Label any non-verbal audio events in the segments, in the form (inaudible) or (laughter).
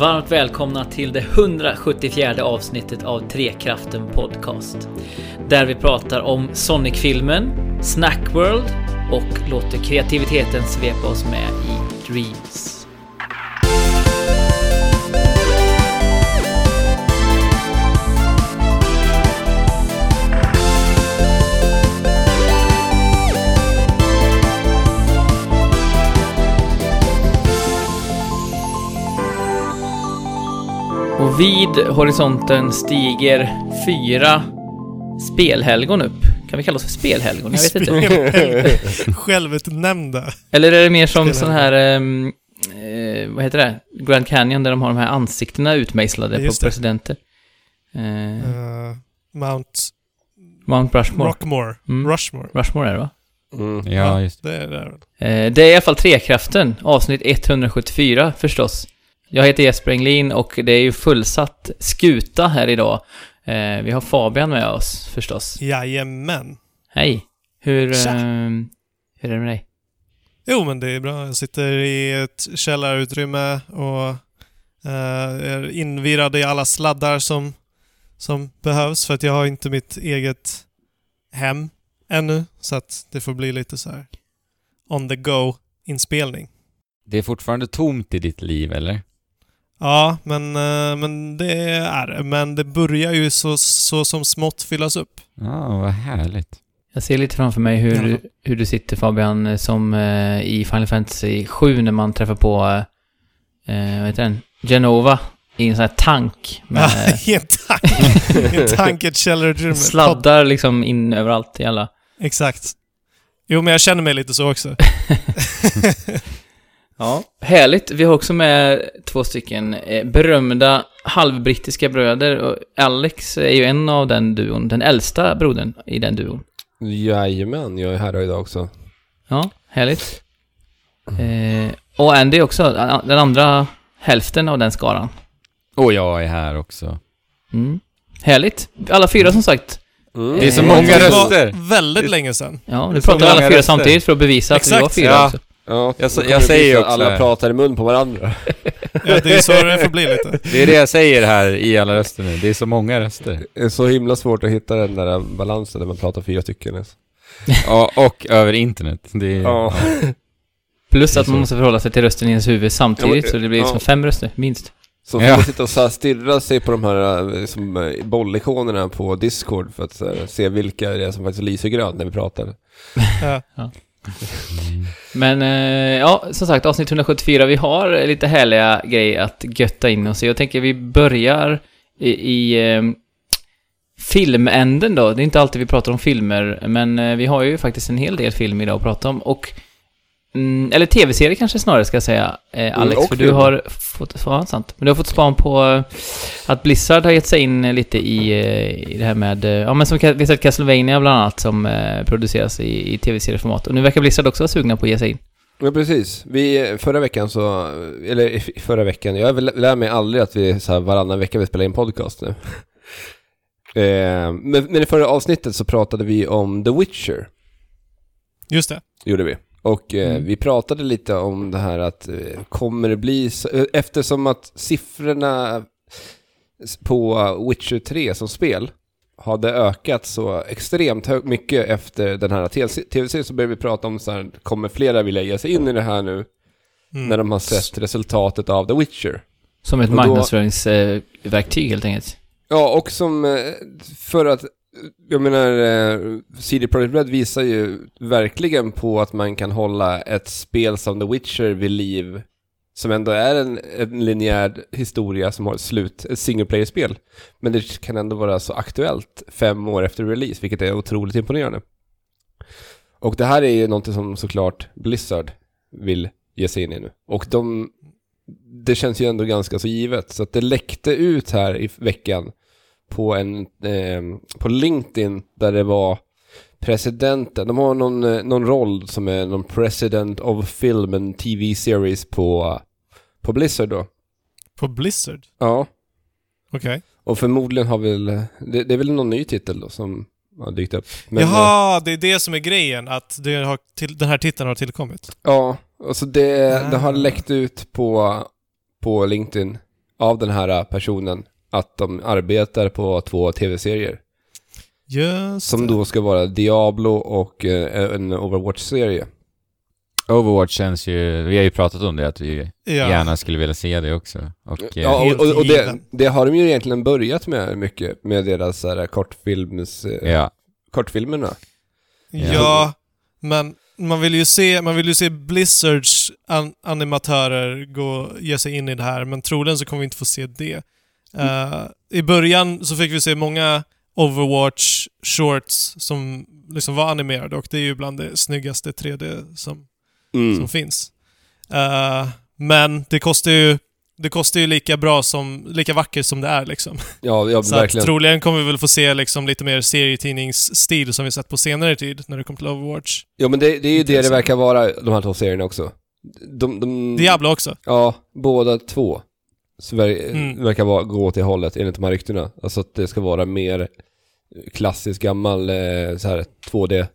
Varmt välkomna till det 174 avsnittet av Trekraften Podcast. Där vi pratar om Sonic-filmen, Snackworld och låter kreativiteten svepa oss med i Dreams. Och vid horisonten stiger fyra spelhelgon upp. Kan vi kalla oss för spelhelgon? Jag vet inte. (laughs) Självutnämnda. Eller är det mer som sån här... ehm, eh, vad heter det? Grand Canyon där de har de här ansiktena utmejslade på det. presidenter. Eh, Eh, Mount Mount Rushmore. Rockmore. Mm. Rushmore. Rushmore är det va? Mm. Ja, just Det är det. Eh, det är i alla fall Trekraften, avsnitt 174 förstås. Jag heter Jesper Englin och det är ju fullsatt skuta här idag. Eh, vi har Fabian med oss förstås. Jajamän. Hej! Hur, ehm, hur är det med dig? Jo, men det är bra. Jag sitter i ett källarutrymme och eh, är invirad i alla sladdar som, som behövs för att jag har inte mitt eget hem ännu. Så att det får bli lite så här on the go-inspelning. Det är fortfarande tomt i ditt liv, eller? Ja, men, eh, men det är det. Men det börjar ju så, så som smått fyllas upp. Ja, vad härligt. Jag ser lite framför mig hur, Ja. du, hur du sitter Fabian som eh, i Final Fantasy 7 när man träffar på, eh, vad heter den? Genova i en sån här tank med Ja, (laughs) I en tank. I en tank ett källarutrymme. (laughs) sladdar liksom in överallt i alla. Exakt. Jo, men jag känner mig lite så också. (laughs) Ja. Härligt. Vi har också med två stycken eh, berömda halvbrittiska bröder. Och Alex är ju en av den duon, den äldsta brodern i den duon. Jajamän, jag är här idag också. Ja, härligt. Eh, och Andy också, den andra hälften av den skaran. Och jag är här också. Mm. Härligt. Alla fyra som sagt. Mm. Det är så Eh, många Det röster. var väldigt länge sedan. Ja, Det nu pratar alla fyra röster. samtidigt för att bevisa att vi Exakt. var fyra Ja. också. Ja, Jag, jag säger ju att också Alla pratar i mun på varandra. (laughs) Ja, det är så det får bli lite. Det är det jag säger här i alla röster nu. Det är så många röster. Det är så himla svårt att hitta den där balansen när man pratar fyra stycken. alltså. Ja, och över internet. Det är, Ja. Plus att man måste förhålla sig till rösten i ens huvud samtidigt, Ja, men- så det blir ja. som fem röster, minst. Så får Ja. man sitta och så stirra sig på de här eh, som, eh, bollikonerna på Discord för att här, se vilka det är som faktiskt lyser grönt när vi pratar. Ja. Mm. Men eh, ja, som sagt, avsnitt 174. Vi har lite härliga grejer att götta in oss i. Jag tänker vi börjar i, i eh, filmänden då. Det är inte alltid vi pratar om filmer, men eh, vi har ju faktiskt en hel del film idag att prata om. Och, mm, eller tv-serier kanske snarare ska jag säga, eh, Alex, och för du har fått, ja, sant. Men du har fått span på eh, att Blizzard har gett sig in eh, lite i, eh, i det här med, ja men som vi har sett Castlevania bland annat som eh, produceras i, i tv-serieformat. Och nu verkar Blizzard också vara sugna på att ge sig in. Ja, precis. Vi, förra veckan så, eller förra veckan, jag väl- lär mig aldrig att vi så här varannan vecka vi spelar in podcast nu. (laughs) eh, men, men i förra avsnittet så pratade vi om The Witcher. Just det. gjorde vi. Och eh, Mm. vi pratade lite om det här att eh, kommer det bli så, eh, eftersom att siffrorna på Witcher 3 som spel hade ökat så extremt hög, mycket efter den här tv-serien så började vi prata om så här, kommer flera vilja ge sig in i det här nu Mm. när de har sett resultatet av The Witcher? Som ett marknadsföringsverktyg helt enkelt. Ja, och som eh, för att, jag menar, eh, CD Projekt Red visar ju verkligen på att man kan hålla ett spel som The Witcher vid liv, som ändå är en, en linjär historia som har ett slut, ett single player-spel. Men det kan ändå vara så aktuellt fem år efter release, vilket är otroligt imponerande. Och det här är ju någonting som såklart Blizzard vill ge sig in i nu. Och de, det känns ju ändå ganska så givet. Så att det läckte ut här i veckan på en, eh, på LinkedIn där det var presidenten, de har någon, eh, någon roll som är någon president of film and TV series på, på Blizzard då. På Blizzard? Ja, Okej. och förmodligen har väl, det, det är väl någon ny titel då som har dykt upp. Men, eh, Jaha, det är det som är grejen, att har till, den här titeln har tillkommit. Ja, och så det, det har Ah. läckt ut på, på LinkedIn av den här personen att de arbetar på två tv-serier. Just Som då ska vara Diablo och eh, en Overwatch-serie. Overwatch känns ju, vi har ju pratat om det, att vi Ja. gärna skulle vilja se det också. Och, eh, Ja, och, Helt och, och det, det har de ju egentligen börjat med mycket, med deras här, kortfilms, eh, ja. kortfilmerna. Ja, men man vill ju se, man vill ju se Blizzards an animatörer gå, ge sig in i det här, men troligen så kommer vi inte få se det. Eh, I början så fick vi se många Overwatch shorts som liksom var animerade och det är ju bland det snyggaste 3D som, Mm. som finns. Eh, men det kostar ju det kostar ju lika bra som, lika vackert som det är liksom. Ja, ja Så att verkligen. troligen kommer vi väl få se liksom lite mer serietidningsstil som vi sett på senare tid när det kommer till Overwatch. Ja, men det, det är ju det det verkar vara, de här två serierna också. De, de, Diablo också. Ja, båda två. Ver, Mm. verkar vara, gå åt det hållet enligt de här ryktena. Alltså att det ska vara mer klassisk gammal eh, så här 2D,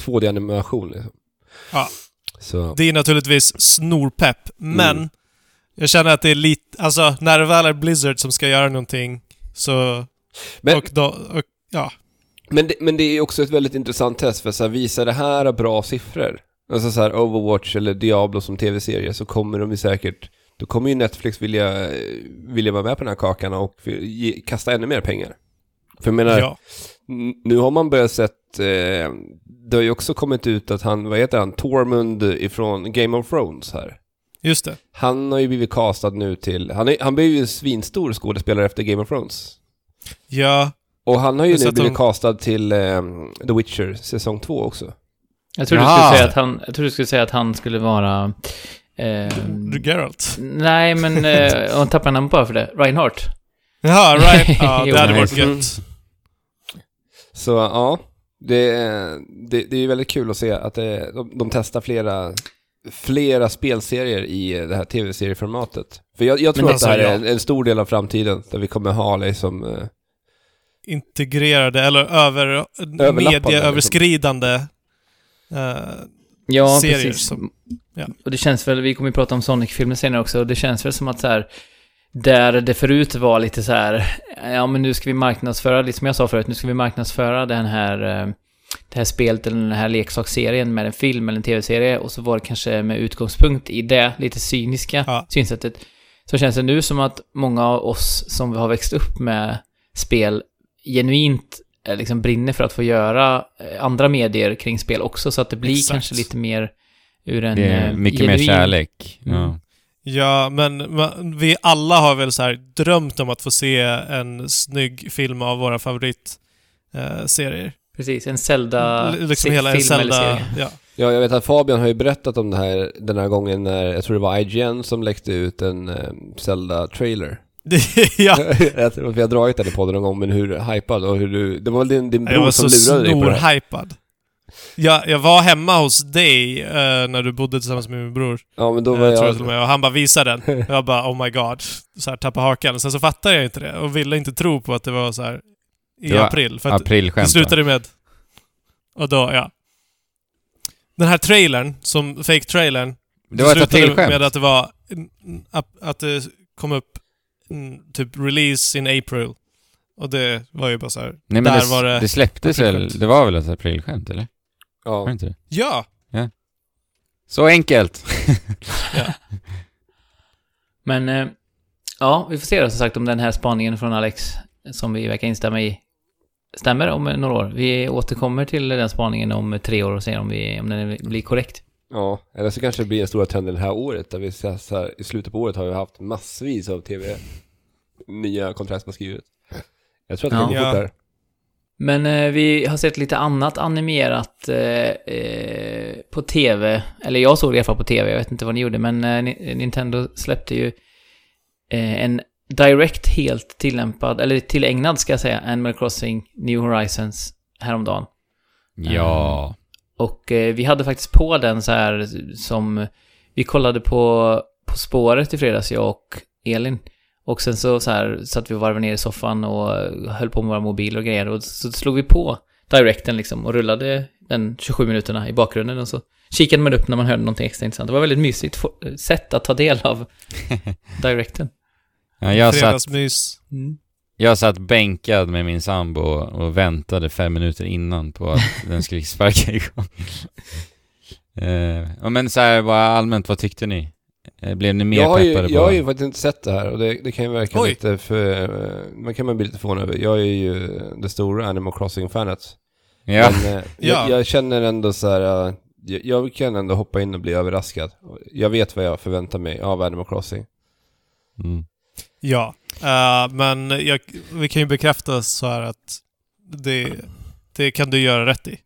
2D-animation liksom. Ja. Så, Det är naturligtvis snorpepp, men Mm. jag känner att det är lite... Alltså, när det väl är Blizzard som ska göra någonting så... men, och då... Och, ja. men, det, men det är också ett väldigt intressant test för så här, visar det här bra siffror? Alltså så här Overwatch eller Diablo som tv-serie så kommer de ju säkert då kommer ju Netflix vilja, vilja vara med på den här kakan och ge, kasta ännu mer pengar. För jag menar, ja. Nu har man börjat sett, eh, det har ju också kommit ut att han, vad heter han, Tormund ifrån Game of Thrones här. Just det. Han har ju blivit castad nu till, han, är, han blev ju en svinstor skådespelare efter Game of Thrones. Ja. Och han har ju nu blivit honom- castad till eh, The Witcher säsong 2 också. Jag trodde, du skulle säga att han, jag trodde du skulle säga att han skulle vara... ehm, Geralt. nej, men... Eh, (laughs) och tappar namn bara för det. Reinhardt. Jaha, right. (laughs) Ja, det hade varit gött. Så ja, det, det, det är ju väldigt kul att se att det, de, de testar flera, flera spelserier i det här tv-serieformatet. För jag, jag tror att det här alltså, är en, en stor del av framtiden, där vi kommer ha liksom eh, Integrerade, eller över... Överlappande, Medieöverskridande. eh, Ja, serier precis. som- ja. Och det känns väl, vi kommer ju prata om Sonic-filmer senare också, och det känns väl som att så här, där det förut var lite så här, ja men nu ska vi marknadsföra, lite som jag sa förut, nu ska vi marknadsföra den här, eh, det här spelet eller den här leksaksserien med en film eller en tv-serie, och så var det kanske med utgångspunkt i det lite cyniska Ja. synsättet. Så känns det nu som att många av oss som har växt upp med spel genuint liksom brinner för att få göra eh, andra medier kring spel också, så att det blir Exakt. kanske lite mer ur en Det är eh, mycket mer genuin- kärlek. Mm. Ja. Ja, men vi alla har väl så här drömt om att få se en snygg film av våra favoritserier. Precis, en Zelda L- liksom hela en film eller Zelda... Ja. Ja, jag vet att Fabian har ju berättat om det här den här gången när, jag tror det var IGN som läckte ut en eh, Zelda-trailer. Det- (laughs) ja. (laughs) jag tror att vi har dragit den i podden någon gång, men hur hypad och hur du... Det var väl din, din Jag bror var som så lurade dig på det här. snorhypad. Jag, jag var hemma hos dig eh, när du bodde tillsammans med min bror. Ja, men då Eh, var tror jag jag... till och med. Och han bara visade den. (laughs) Jag bara oh my god. Så här tappade hakan. Sen så fattade jag inte det och ville inte tro på att det var så här i Det var april. För det Aprilskämt. va? slutade med... Och då, ja. Den här trailern, som fake-trailern, Det var ett slutade aprilskämt. med att det var... Att, det kom upp typ release in April. Och det var ju bara så här. Nej men där det, var det det släpptes väl, det var väl ett aprilskämt eller? Var det Ja. inte det? Ja! Så enkelt! (laughs) Men, eh, ja, vi får se då som sagt om den här spaningen från Alex, som vi verkar instämma i, stämmer om några år. Vi återkommer till den spaningen om tre år och ser om, vi, om den blir korrekt. ja, eller så kanske det blir en stora trenden det här året, där vi så här, i slutet på året har vi haft massvis av tv, nya kontrakt som har skrivit. Jag tror att det kan Ja. fort där. Men eh, vi har sett lite annat animerat eh, eh, på TV. Eller jag såg det i alla fall på TV, jag vet inte vad ni gjorde, men eh, Ni- Nintendo släppte ju eh, en direkt helt tillämpad, eller tillägnad ska jag säga, Animal Crossing New Horizons häromdagen. Ja. Och eh, vi hade faktiskt på den så här som... Vi kollade på På spåret i fredags, jag och Elin. Och sen så, så här satt vi och varvade ner i soffan och höll på med våra mobiler och grejer. Och så slog vi på Directen liksom och rullade den 27 minuterna i bakgrunden och så kikade man upp när man hörde någonting extra intressant. Det var väldigt mysigt sätt att ta del av (laughs) Directen. Ja, jag, satt, Fredagsmys. jag satt bänkad med min sambo och väntade fem minuter innan på att (laughs) den skulle sparka igång. Ja, men så här, vad allmänt, vad tyckte ni? Eh, Blev ni mer jag har, ju, peppade jag på... har ju faktiskt inte sett det här och det, det kan ju verka Oj. lite för... Man kan man bli lite förvånad över. Jag är ju det stora Animal Crossing-fanet. Ja, Men eh, (laughs) Ja. jag, jag känner ändå så här... eh, jag, jag kan ändå hoppa in och bli överraskad. Jag vet vad jag förväntar mig av Animal Crossing. mm. Ja, Eh, men jag, vi kan ju bekräfta så här att det, det kan du göra rätt i.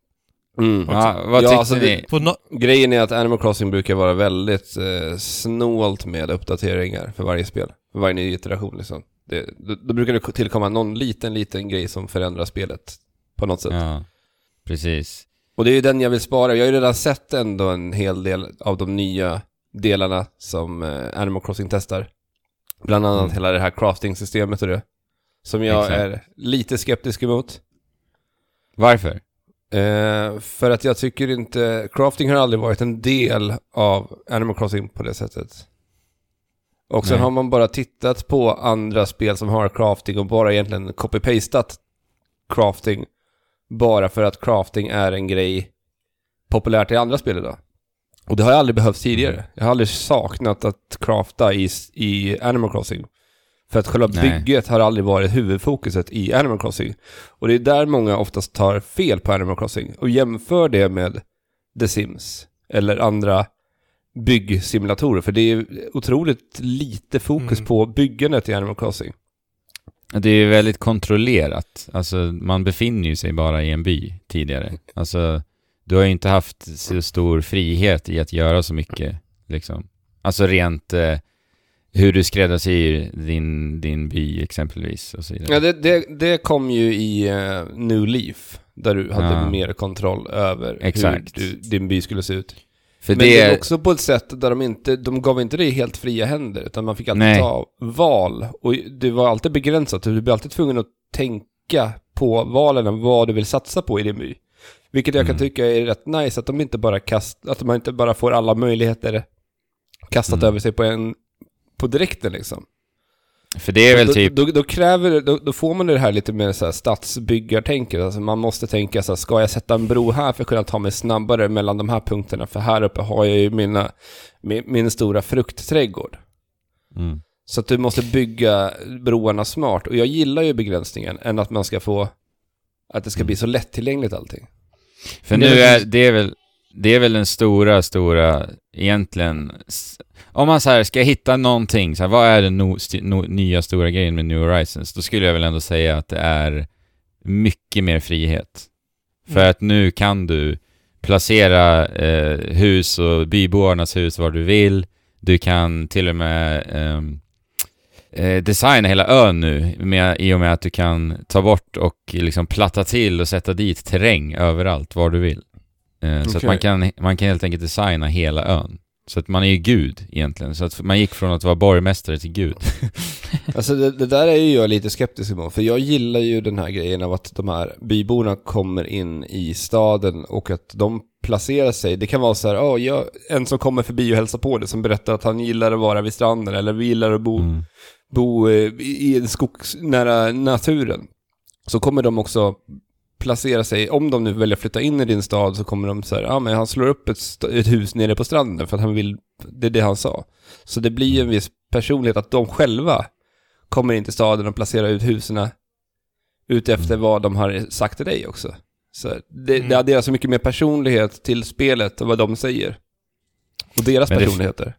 Mm. ja vad Ja, tyckte alltså ni? no Grejen är att Animal Crossing brukar vara väldigt eh, snålt med uppdateringar för varje spel. För varje ny iteration liksom. Det, då, då brukar det tillkomma någon liten, liten grej som förändrar spelet på något sätt. Ja, precis. Och det är ju den jag vill spara. Jag har ju redan sett ändå en hel del av de nya delarna som eh, Animal Crossing testar. Bland annat Mm. hela det här crafting-systemet och det. Som jag Exakt. är lite skeptisk emot. Varför? Eh, för att jag tycker inte, crafting har aldrig varit en del av Animal Crossing på det sättet. Och sen Nej. har man bara tittat på andra spel som har crafting och bara egentligen copy-pastat crafting. Bara för att crafting är en grej populärt i andra spel idag. Och det har jag aldrig behövt tidigare. Jag har aldrig saknat att crafta i, i Animal Crossing. För att själva Nej. bygget har aldrig varit huvudfokuset i Animal Crossing. Och det är där många oftast tar fel på Animal Crossing och jämför det med The Sims eller andra byggsimulatorer. För det är otroligt lite fokus Mm. på byggandet i Animal Crossing. Det är väldigt kontrollerat. Alltså, man befinner ju sig bara i en by tidigare. Alltså, du har ju inte haft så stor frihet i att göra så mycket, liksom. Alltså rent eh, hur du skräddarsyr din, din by exempelvis och så vidare. Ja, det, det, det kom ju i eh, New Leaf. Där du hade Ja. mer kontroll över Exakt. hur du, din by skulle se ut. För Men det är också på ett sätt där de inte, de gav inte dig helt fria händer, utan man fick alltid Nej. ta val. Och det var alltid begränsat, du blev alltid tvungen att tänka på valen, vad du vill satsa på i din by. Vilket jag kan Mm. tycka är rätt nice, att de inte bara kast, att man inte bara får alla möjligheter kastat Mm. över sig på en, på direkten liksom. För det är väl då, typ... Då, då kräver, då, då får man det här lite mer så här stadsbyggartänket. Alltså man måste tänka så här, ska jag sätta en bro här för att kunna ta mig snabbare mellan de här punkterna? För här uppe har jag ju mina, min, min stora fruktträdgård. Mm. Så att du måste bygga broarna smart. Och jag gillar ju begränsningen än att man ska få, att det ska bli så lättillgängligt allting. För nu är det är väl, det är väl den stora, stora, egentligen, om man så här ska hitta någonting, så här, vad är den no, st- no, nya stora grejen med New Horizons? Då skulle jag väl ändå säga att det är mycket mer frihet. För Mm. att nu kan du placera eh, hus och bybornas hus var du vill. Du kan till och med ehm, eh, designa hela ön nu med, i och med att du kan ta bort och liksom platta till och sätta dit terräng överallt var du vill. Eh, Så att man kan, man kan helt enkelt designa hela ön. Så att man är ju gud egentligen. Så att man gick från att vara borgmästare till gud. (laughs) Alltså det, det där är ju jag lite skeptisk emot, för jag gillar ju den här grejen av att de här byborna kommer in i staden och att de placerar sig. Det kan vara så här, oh, jag, en som kommer förbi och hälsar på det som berättar att han gillar att vara vid stranden eller gillar att bo, Mm. bo eh, i en skog nära naturen. Så kommer de också placera sig, om de nu väljer att flytta in i din stad så kommer de så här, ja ah, men han slår upp ett, ett hus nere på stranden för att han vill, det är det han sa. Så det blir ju en viss personlighet att de själva kommer in till staden och placerar ut husen ut efter vad de har sagt till dig också. Så det, Mm. det adderar så mycket mer personlighet till spelet och vad de säger. Och deras Men personligheter.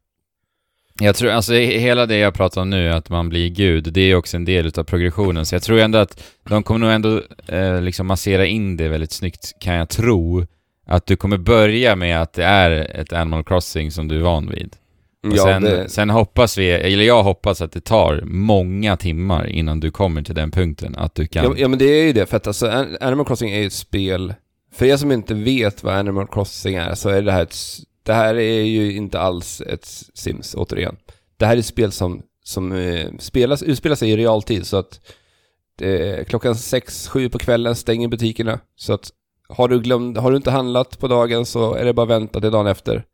Jag tror, alltså he- hela det jag pratar om nu, att man blir gud, det är också en del utav progressionen. Så jag tror ändå att de kommer nog ändå eh, liksom massera in det väldigt snyggt, kan jag tro. Att du kommer börja med att det är ett Animal Crossing som du är van vid. Och Ja, sen, det, sen hoppas vi, eller jag hoppas att det tar många timmar innan du kommer till den punkten, att du kan... ja, ja, men det är ju det, för att alltså An- Animal Crossing är ju ett spel, för er som inte vet vad Animal Crossing är, så är det här ett, det här är ju inte alls ett Sims, återigen. Det här är ett spel som, som eh, spelas, utspelar sig i realtid, så att eh, klockan sex sju på kvällen stänger butikerna, så att har du, glömt, har du inte handlat på dagen så är det bara att vänta till dagen efter.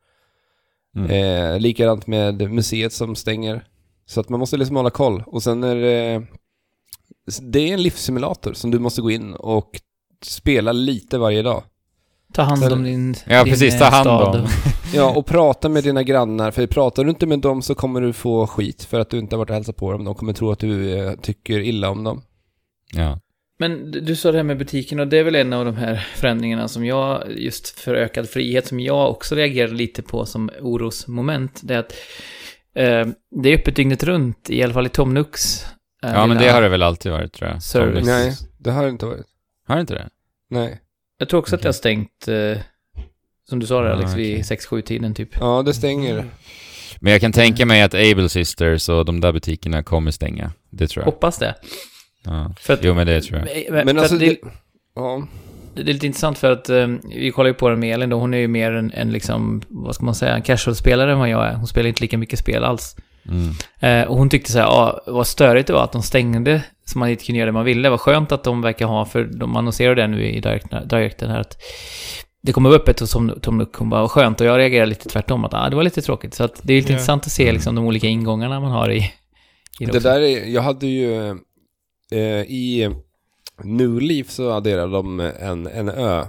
Mm. Eh, likadant med museet som stänger. Så att man måste liksom hålla koll. Och sen är det... Det är en livssimulator som du måste gå in och spela lite varje dag. Ta hand om din Ja, din, precis, eh, ta hand stad. om. (laughs) Ja, och prata med dina grannar. För pratar du inte med dem så kommer du få skit för att du inte har varit och hälsat på dem. De kommer tro att du eh, tycker illa om dem. Ja. Men du sa det här med butiken och det är väl en av de här förändringarna som jag, just för ökad frihet, som jag också reagerar lite på som orosmoment. Det är att eh, det är öppet dygnet runt, i alla fall i Tom Nooks. eh, ja, men det har det väl alltid varit tror jag. Service. Nej, det har det inte varit. Har det inte det? Nej. Jag tror också att det har stängt, eh, som du sa där Ah, Alex, vid 6-7-tiden typ. Ja, det stänger. Men jag kan tänka mig att Able Sisters och de där butikerna kommer stänga. Det tror jag. Hoppas det. Ja. För att, Jo, men det tror jag. Men, Men för alltså, det, det... Ja. det är lite intressant för att eh, vi kollar ju på den med Elin då, hon är ju mer en, en liksom, vad ska man säga, en casual-spelare än vad jag är. Hon spelar inte lika mycket spel alls. Mm. Eh, och hon tyckte så här, ja, vad störigt det var att de stängde så man inte kunde göra det man ville. Vad skönt att de verkar ha, för de annonserar det nu i direct, directen här att det kommer vara öppet hos Tom, Tom bara, vad skönt. Och jag reagerar lite tvärtom, att ah, det var lite tråkigt. Så att det är lite Ja. intressant att se liksom de olika ingångarna man har i, i det, Det också. där är, jag hade ju, eh, i New Leaf så adderade de en, en ö.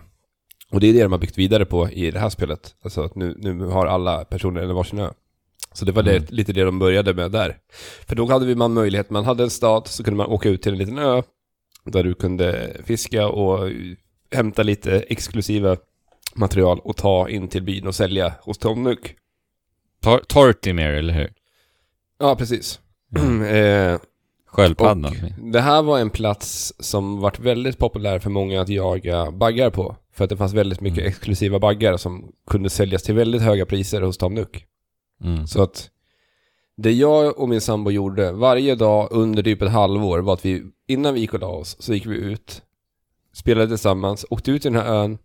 Och det är det de har byggt vidare på i det här spelet. Alltså att nu, nu har alla personer en varsin ö. Så det var det, Mm. lite det de började med där. För då hade vi man möjlighet, man hade en stad, så kunde man åka ut till en liten ö. Där du kunde fiska och hämta lite exklusiva material och ta in till byn och sälja hos Tom Nook. Tor- Tortimer, eller hur? Ja, precis. Mm. (clears throat) eh, Sköldpaddan. Det här var en plats som varit väldigt populär för många att jaga baggar på. För att det fanns väldigt mycket Mm. exklusiva baggar som kunde säljas till väldigt höga priser hos Tom Nook. Mm. Så att det jag och min sambo gjorde varje dag under typ ett halvår var att vi, innan vi gick och la oss, så gick vi ut, spelade tillsammans, åkte ut till den här ön,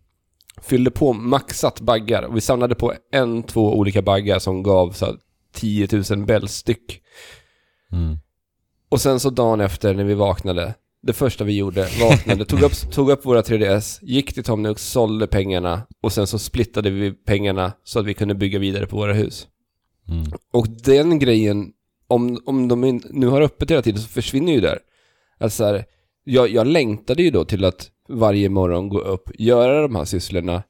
fyllde på maxat baggar och vi samlade på en, två olika baggar som gav så här 10 000 bell styck. Mm. Och sen så dagen efter när vi vaknade, det första vi gjorde, vaknade, tog, upp, tog upp våra 3DS, gick till Tom Nook, sålde pengarna och sen så splittade vi pengarna så att vi kunde bygga vidare på våra hus. Mm. Och den grejen, om, om de nu har öppet hela tiden så försvinner ju där. Alltså här, jag, jag längtade ju då till att varje morgon gå upp, göra de här sysslorna.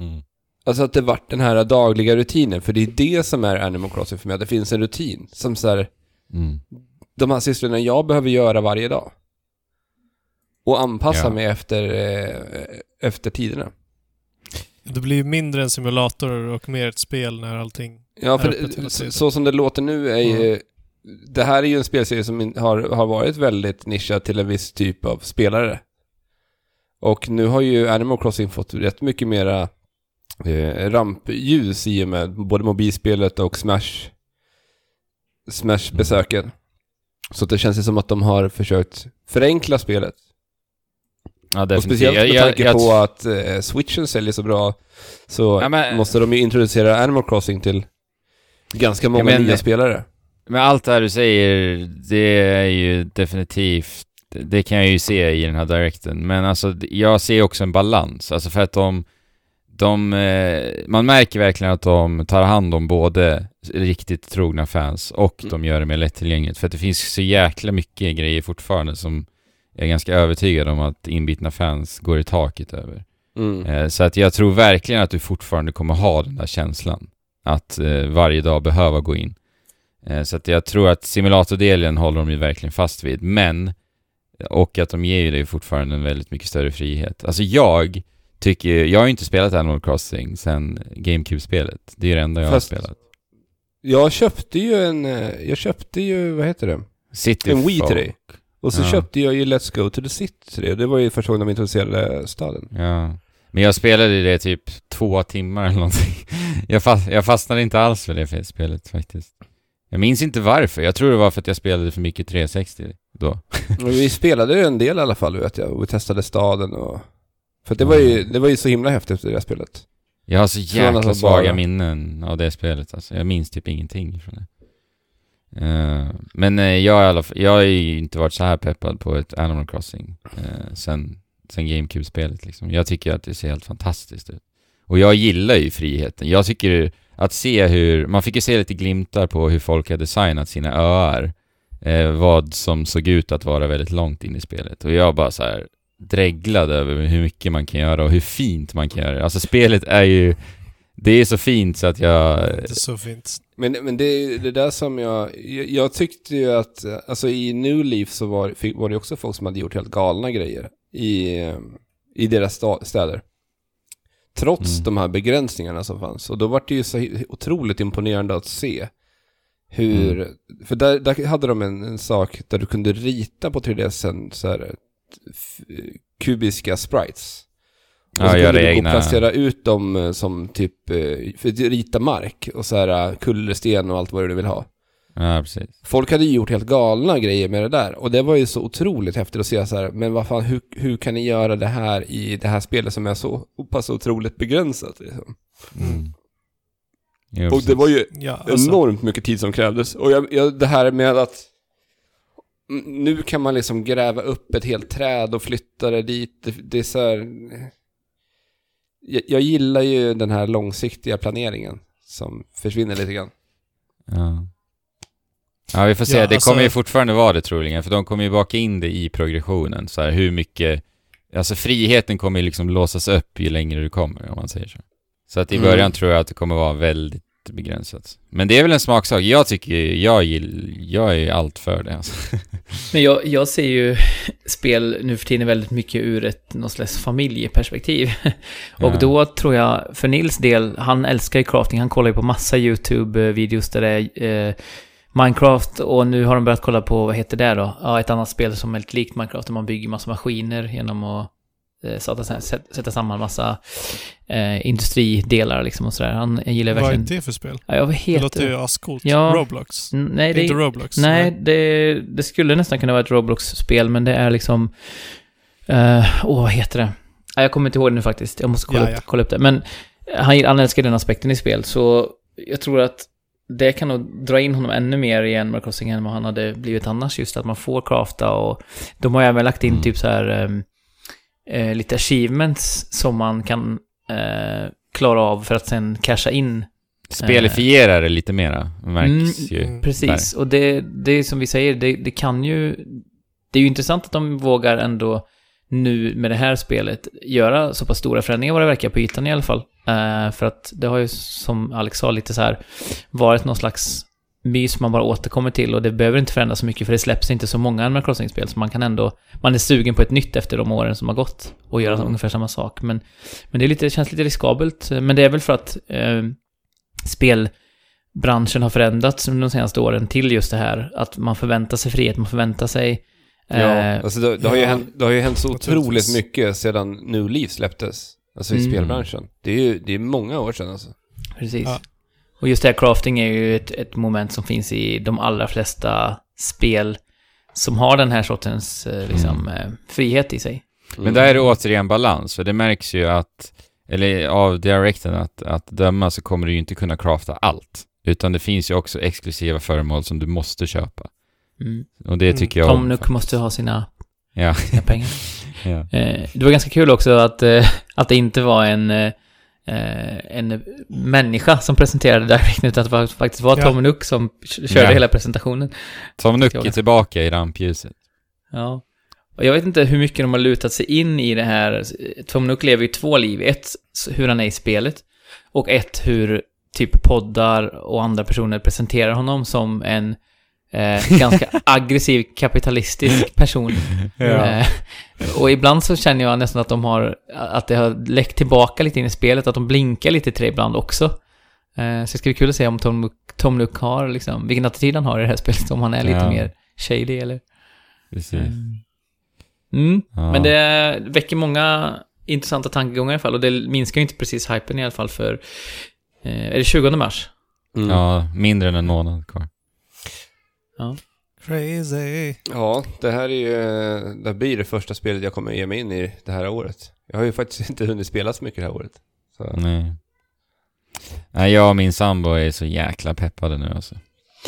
Mm. Alltså att det vart den här dagliga rutinen, för det är det som är Animal Crossing för mig, att det finns en rutin. Som så här, Mm. de här sysslorna jag behöver göra varje dag. Och anpassa Ja. mig efter, eh, efter tiderna. Det blir ju mindre en simulator och mer ett spel när allting... Ja, för det, så, så som det låter nu är ju... Det här är ju en spelserie som har, har varit väldigt nischad till en viss typ av spelare. Och nu har ju Animal Crossing fått rätt mycket mera eh, rampljus i och med både mobilspelet och Smash Smash-besöken. Så att det känns ju som att de har försökt förenkla spelet. Ja, Och speciellt med Jag- jag- tanke jag- på att eh, switchen säljer så bra så Ja, men- måste de ju introducera Animal Crossing till ganska många men- nya spelare. Men allt det här du säger, det är ju definitivt, det kan jag ju se i den här directen. Men alltså, jag ser också en balans. Alltså för att de, de, eh, man märker verkligen att de tar hand om både riktigt trogna fans och Mm. de gör det mer lättillgängligt. För att det finns så jäkla mycket grejer fortfarande som jag är ganska övertygad om att inbitna fans går i taket över. Mm. Eh, Så att jag tror verkligen att du fortfarande kommer ha den där känslan. Att eh, varje dag behöva gå in. Eh, så att jag tror att simulator-delen håller de ju verkligen fast vid. Men, och att de ger ju dig fortfarande en väldigt mycket större frihet. Alltså jag tycker, jag har ju inte spelat Animal Crossing sen GameCube-spelet. Det är ju det enda jag Fast- har spelat. Jag köpte ju en, eh, jag köpte ju, vad heter det? City En Wii till dig. Och så Ja. köpte jag ju Let's Go to the City till dig. Och det var ju första gången de introducerade staden. Ja. Men jag spelade det typ två timmar eller någonting. (laughs) Jag, fast, jag fastnade inte alls för det spelet faktiskt. Jag minns inte varför. Jag tror det var för att jag spelade för mycket 360 då. (laughs) Vi spelade ju en del i alla fall vet jag. Och vi testade staden och... För det var ju, det var ju så himla häftigt det där spelet. Jag har så jäkla svaga minnen av det spelet alltså. Jag minns typ ingenting från det. Eh, men eh, jag, i alla fall, jag har ju inte varit så här peppad på ett Animal Crossing uh, sen, sen GameCube-spelet liksom. Jag tycker att det ser helt fantastiskt ut. Och jag gillar ju friheten. Jag tycker att se hur, man fick ju se lite glimtar på hur folk har designat sina öar. Eh, vad som såg ut att vara väldigt långt in i spelet. Och jag bara så här dreglade över hur mycket man kan göra och hur fint man kan göra det. Alltså spelet är ju, det är så fint så att jag... Det är så fint. Men, men det är det där som jag, jag, jag tyckte ju att, alltså i New Leaf så var, var det också folk som hade gjort helt galna grejer i, i deras städer. Trots Mm. de här begränsningarna som fanns. Och då var det ju så otroligt imponerande att se hur, för där, där hade de en, en sak där du kunde rita på 3DSen så här kubiska sprites. Och Ja, så göra kunde du gå och placera ut dem eh, som typ, eh, för att rita mark och så här eh, kullersten och allt vad du vill ha. Ja, precis. Folk hade ju gjort helt galna grejer med det där och det var ju så otroligt häftigt att se så här, men vad fan, hur, hur kan ni göra det här i det här spelet som är så pass otroligt begränsat liksom? Mm. Och precis. det var ju Ja, alltså, enormt mycket tid som krävdes. Och jag, jag, det här med att nu kan man liksom gräva upp ett helt träd och flytta det dit. Det, det är så här... Jag, jag gillar ju den här långsiktiga planeringen som försvinner lite grann. Ja. Ja, vi får se. Ja, det alltså- kommer ju fortfarande vara det troligen, för de kommer ju baka in det i progressionen. Så här, hur mycket... Alltså friheten kommer ju liksom låsas upp ju längre du kommer, om man säger så. Så att i Mm. början tror jag att det kommer vara väldigt begränsat. Men det är väl en smaksak. Jag tycker, jag gill, jag är allt för det alltså. (laughs) Men jag, jag ser ju spel nu för tiden väldigt mycket ur ett något slags familjeperspektiv. (laughs) Och Ja. då tror jag, för Nils del, han älskar ju crafting, han kollar ju på massa YouTube-videos där det är eh, Minecraft och nu har de börjat kolla på, vad heter det då? Ja, ett annat spel som är lite likt Minecraft, där man bygger massa maskiner genom att eh, sätta, sätta, sätta samman massa eh, industridelar liksom och sådär. Han gillar vad är verkligen... det för spel? Ja, jag Det heter... låter ju ascoolt. Ja. Roblox. Nej, det inte är Roblox. Nej, det, det skulle nästan kunna vara ett Roblox-spel, men det är liksom... eh, Åh, vad heter det? Ja, jag kommer inte ihåg det nu faktiskt. Jag måste kolla, Ja, upp, ja. kolla upp det. Men han, han älskar den aspekten i spel, så jag tror att det kan nog dra in honom ännu mer i Animal Crossing än vad han hade blivit annars. Just att man får crafta och de har även lagt in Mm. typ så här ehm, eh, lite achievements som man kan eh, klara av för att sen casha in Spelifierar det lite mera, märks ju. Mm. Precis, och det, det är som vi säger, det, det kan ju... Det är ju intressant att de vågar ändå nu med det här spelet göra så pass stora förändringar vad det verkar på ytan i alla fall. Eh, för att det har ju som Alex sa lite så här varit någon slags mys man bara återkommer till och det behöver inte förändras så mycket för det släpps inte så många Animal Crossing-spel så man kan ändå, man är sugen på ett nytt efter de åren som har gått och göra Mm. ungefär samma sak. Men, men det är lite, känns lite riskabelt, men det är väl för att eh, spelbranschen har förändrats under de senaste åren till just det här att man förväntar sig frihet, man förväntar sig Ja, eh, alltså det, det, har ju ja, hänt, det har ju hänt så otroligt mycket sedan New Leaf släpptes. Alltså i Mm. spelbranschen. Det är ju det är många år sedan alltså. Precis. Ja. Och just det här crafting är ju ett, ett moment som finns i de allra flesta spel som har den här sortens eh, liksom, eh, frihet i sig. Men där är det återigen balans, för det märks ju att, eller av directen att, att döma så kommer du ju inte kunna crafta allt. Utan det finns ju också exklusiva föremål som du måste köpa. Mm. Och det Mm. tycker jag Tom om. Nook måste ha sina, Ja, sina pengar. (laughs) ja. Eh, det var ganska kul också att, eh, att det inte var en, eh, eh, en människa som presenterade Direct, utan att det faktiskt var Ja. Tom Nook som körde Ja. hela presentationen. Tom Nook är tillbaka i rampljuset. Ja. Och jag vet inte hur mycket de har lutat sig in i det här. Tom Nook lever ju två liv. Ett, hur han är i spelet. Och ett, hur typ poddar och andra personer presenterar honom som en eh, ganska (laughs) aggressiv kapitalistisk (laughs) person. Eh, och ibland så känner jag nästan att de har, att det har läckt tillbaka lite in i spelet, att de blinkar lite till det ibland också. Eh, så det ska bli kul att se om Tom Tom Nook har liksom, vilken attityd han har i det här spelet, om han är lite Ja. mer shady eller... Precis. Mm. Ja. Men det väcker många intressanta tankegångar i alla fall och det minskar ju inte precis hypen i alla fall för... Eh, är det 20 mars? Mm. Ja, mindre än en månad kvar. Crazy. Ja, det här är ju, det här blir det första spelet jag kommer ge mig in i det här året. Jag har ju faktiskt (laughs) inte hunnit spela så mycket det här året. Så. Nej. Nej, jag och min sambo är så jäkla peppade nu alltså.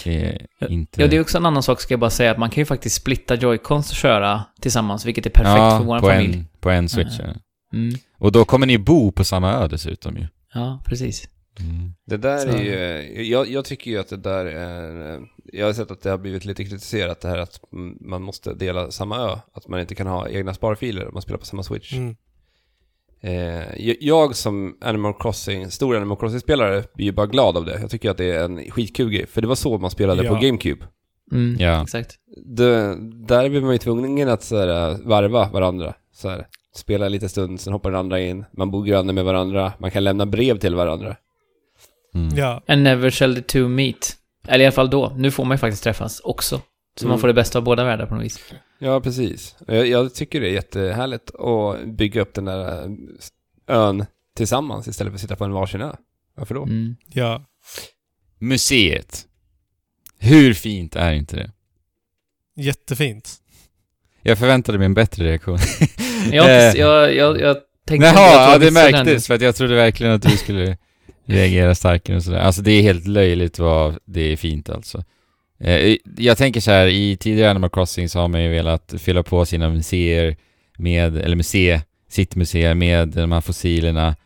Det är inte... Ja, det är också en annan sak ska jag bara säga att man kan ju faktiskt splitta joycons och köra tillsammans, vilket är perfekt ja, för vår på familj. En, på en switch, ja. Mm. Och då kommer ni bo på samma ö dessutom ju. Ja, precis. Mm. Det där Så. är ju, jag, jag tycker ju att det där är, jag har sett att det har blivit lite kritiserat det här att man måste dela samma ö, att man inte kan ha egna sparfiler om man spelar på samma switch. Mm. Eh, jag- jag som Animal Crossing, stor Animal Crossing-spelare blir ju bara glad av det. Jag tycker att det är en skitkul grej, för det var så man spelade Ja. på GameCube. Mm, Ja. exakt. Det, där blir man ju tvungen att så här, varva varandra. Så här, spela lite stund, sen hoppar den andra in. Man bor granne med varandra, man kan lämna brev till varandra. Mm. Ja. And never shall the two meet. Eller i alla fall då. Nu får man ju faktiskt träffas också. Så Mm. man får det bästa av båda världar på något vis. Ja, precis. Jag, jag tycker det är jättehärligt att bygga upp den där eh, ön tillsammans istället för att sitta på en varsin ö. Varför då? Mm. Ja. Museet. Hur fint är inte det? Jättefint. Jag förväntade mig en bättre reaktion. Jag, (laughs) jag, jag, jag tänkte Jaha, ja, det den. märktes för att jag trodde verkligen att du skulle reagera starkare och sådär. Alltså det är helt löjligt vad det är fint alltså. Eh, jag tänker så här, i tidigare Animal Crossing så har man ju velat fylla på sina museer med, eller museer, sitt museum med de här fossilerna.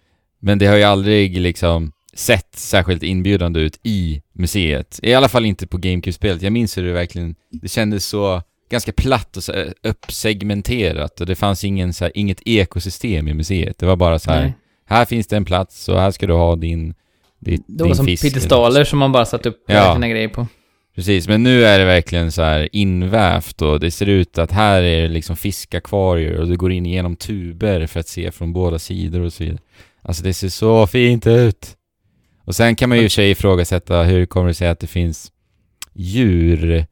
Men det har ju aldrig liksom sett särskilt inbjudande ut i museet. I alla fall inte på GameCube-spelet. Jag minns hur det verkligen, det kändes så ganska platt och så eh, uppsegmenterat och det fanns ingen, så här, inget ekosystem i museet. Det var bara så här, Nej här finns det en plats och här ska du ha din, ditt, Det var din som piedestaler som man bara satt upp ja. sina grejer på. Precis, men nu är det verkligen så här invävt och det ser ut att här är det liksom fiskakvarier och du går in genom tuber för att se från båda sidor och så vidare. Alltså det ser så fint ut! Och sen kan man ju i och för sig ifrågasätta hur kommer det sig att det finns djur,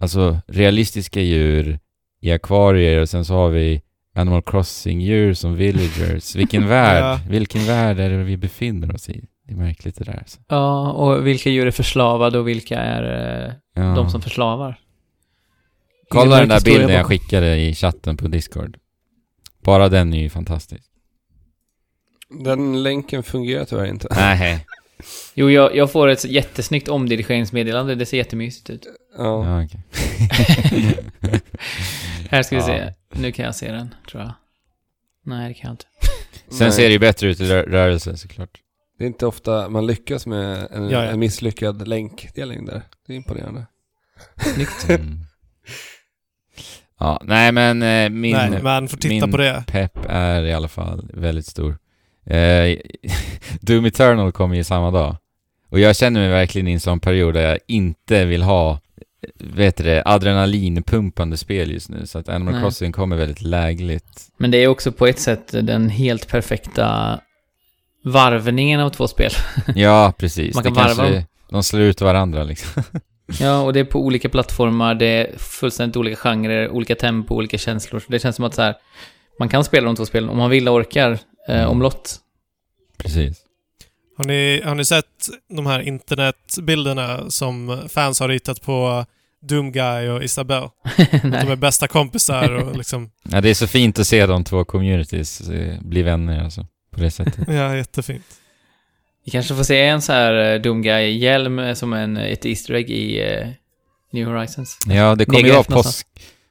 alltså realistiska djur i akvarier och sen så har vi Animal Crossing-djur som villagers. Vilken värld, (laughs) Ja. vilken värld är det vi befinner oss i? Det är märkligt det där alltså. Ja, och vilka djur är förslavade och vilka är eh, Ja. de som förslavar? Kolla den där bilden jag skickade i chatten på Discord. Bara den är ju fantastisk. Den länken fungerar tyvärr inte. Nej. (laughs) Jo, jag, jag får ett jättesnyggt omdirigeringsmeddelande. Det ser jättemysigt ut. Ja. Ja, okej. (laughs) Här ska vi Ja. se. Nu kan jag se den, tror jag. Nej, det kan jag inte. Sen Nej. ser det ju bättre ut i rö- rörelse såklart. Det är inte ofta man lyckas med en, Ja, ja. en misslyckad länkdelning där. Det är imponerande. Snyggt. (laughs) Mm. Ja, nej men eh, min Nej, man får titta min- på det. pepp är i alla fall väldigt stor. Eh, (laughs) Doom Eternal kommer ju samma dag. Och jag känner mig verkligen i en sån period där jag inte vill ha, eh, vet du det, adrenalinpumpande spel just nu. Så att Animal Nej. Crossing kommer väldigt lägligt. Men det är också på ett sätt den helt perfekta varvningen av två spel. (laughs) Ja, precis. Man det kan varva kanske, dem. de slår ut varandra liksom. (laughs) Ja, och det är på olika plattformar, det är fullständigt olika genrer, olika tempo, olika känslor. Så det känns som att så här, man kan spela de två spelen om man vill och orkar, eh, Mm. omlott. Precis. Har ni, har ni sett de här internetbilderna som fans har ritat på Doomguy och Isabelle? (laughs) Att de är bästa kompisar och (laughs) liksom... Ja, det är så fint att se de två communities eh, bli vänner alltså. På det sättet. (laughs) Ja, jättefint. Vi kanske får se en så här eh, Doomguy-hjälm eh, som en, ett Easter egg i eh, New Horizons. Ja, det kommer ju vara påsk...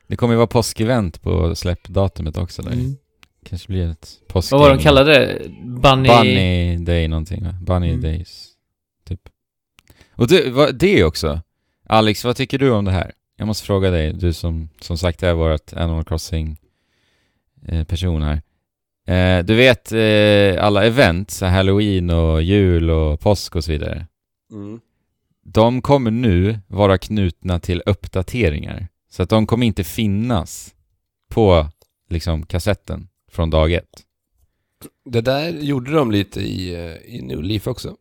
Det kommer ju vara påskevent på släppdatumet också där. Mm. Kanske blir ett påsk... Vad var de kallade det? Bunny... Bunny Day någonting va? Bunny Mm. Days, typ. Och du, vad, det också. Alex, vad tycker du om det här? Jag måste fråga dig, du som som sagt är vårt Animal Crossing eh, person här. Eh, du vet eh, alla event, så Halloween och jul och påsk och så vidare. Mm. De kommer nu vara knutna till uppdateringar. Så att de kommer inte finnas på liksom kassetten från dag ett. Det där gjorde de lite i, eh, i New Leaf också.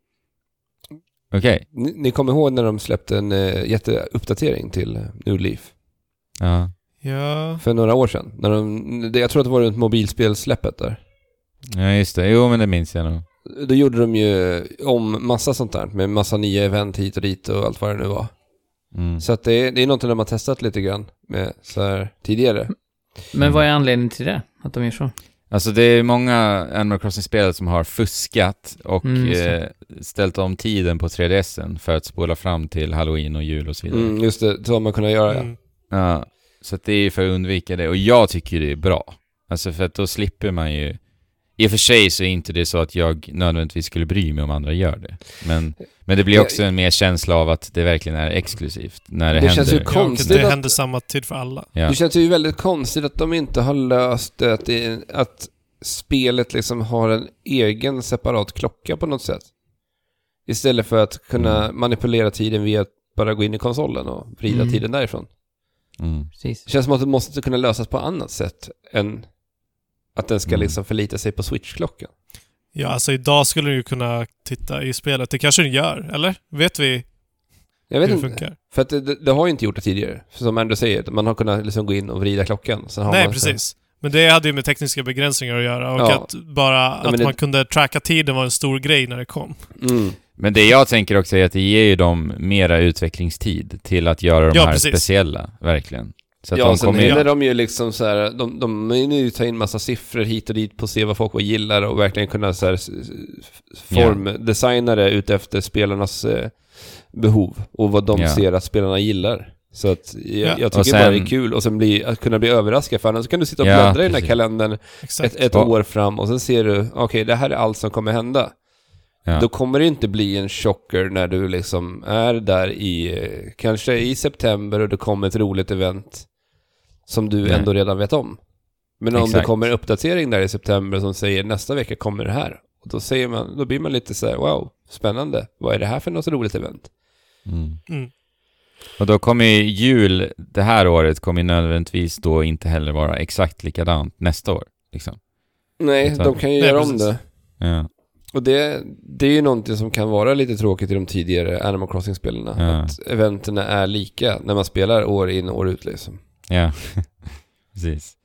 Okej? Ni, ni kommer ihåg när de släppte en uh, jätteuppdatering till eh, New Leaf? Ja. Ja. För några år sedan. När de, det, jag tror att det var runt mobilspelsläppet där. Ja, just det. Jo, men det minns jag nog. Då gjorde de ju om massa sånt där med massa nya event hit och dit och allt vad det nu var. Mm. Så att det, är- det är någonting de har testat lite grann med så här tidigare. Men vad är anledningen till det? Att de gör så? Alltså det är många Animal Crossing-spelare som har fuskat och Mm, eh, ställt om tiden på 3DSen för att spola fram till Halloween och jul och så vidare. Mm, just det, så har man kunnat göra ja. Mm. Ja, så att det är för att undvika det. Och jag tycker det är bra. Alltså för att då slipper man ju I och för sig så är inte det så att jag nödvändigtvis skulle bry mig om andra gör det. Men, men det blir också en mer känsla av att det verkligen är exklusivt när det, Det händer. känns ju Ja, Konstigt det att- händer samma tid för alla. ja. Det känns ju väldigt konstigt att de inte har löst det, att, det, att spelet liksom har en egen separat klocka på något sätt. Istället för att kunna Mm. manipulera tiden via att bara gå in i konsolen och vrida Mm. tiden därifrån. Mm. Det känns som att det måste kunna lösas på annat sätt än att den ska Mm. liksom förlita sig på Switch-klockan. Ja, alltså idag skulle du ju kunna titta i spelet. Det kanske den gör, eller? Vet vi Jag vet hur det inte. funkar? För att det, det, har ju inte gjort det tidigare. Som Andrew säger, man har kunnat liksom gå in och vrida klockan. Sen har Nej, så precis. Men det hade ju med tekniska begränsningar att göra och Ja. att bara att det- man kunde tracka tiden var en stor grej när det kom. Mm. Men det jag tänker också är att det ger ju dem mera utvecklingstid till att göra de Ja, här precis. speciella, verkligen. Så att ja, de sen hinner de ju liksom så här, de, de hinner ju ta in massa siffror hit och dit på att se vad folk gillar och verkligen kunna så här, formdesigna det utefter spelarnas eh, behov och vad de Ja. ser att spelarna gillar. Så att jag, Ja. jag tycker sen- bara det är kul och sen bli, att kunna bli överraskad för annars kan du sitta och Ja, bläddra i den här kalendern ett, ett år fram och sen ser du, okej det här är allt som kommer hända. Ja. Då kommer det inte bli en chocker när du liksom är där i, eh, kanske i september och det kommer ett roligt event som du Nej. ändå redan vet om. Men om det Exakt. kommer en uppdatering där i september som säger nästa vecka kommer det här. Och då säger man, då blir man lite så här, wow, spännande. Vad är det här för något roligt event? Mm. Mm. Och då kommer ju jul det här året kommer nödvändigtvis då inte heller vara exakt likadant nästa år. Liksom. Nej, de kan ju Nej, göra om precis. det. Ja. Och det, det är ju någonting som kan vara lite tråkigt i de tidigare Animal Crossing-spelarna. Ja. Att eventerna är lika när man spelar år in och år ut liksom. Ja. (laughs) Precis.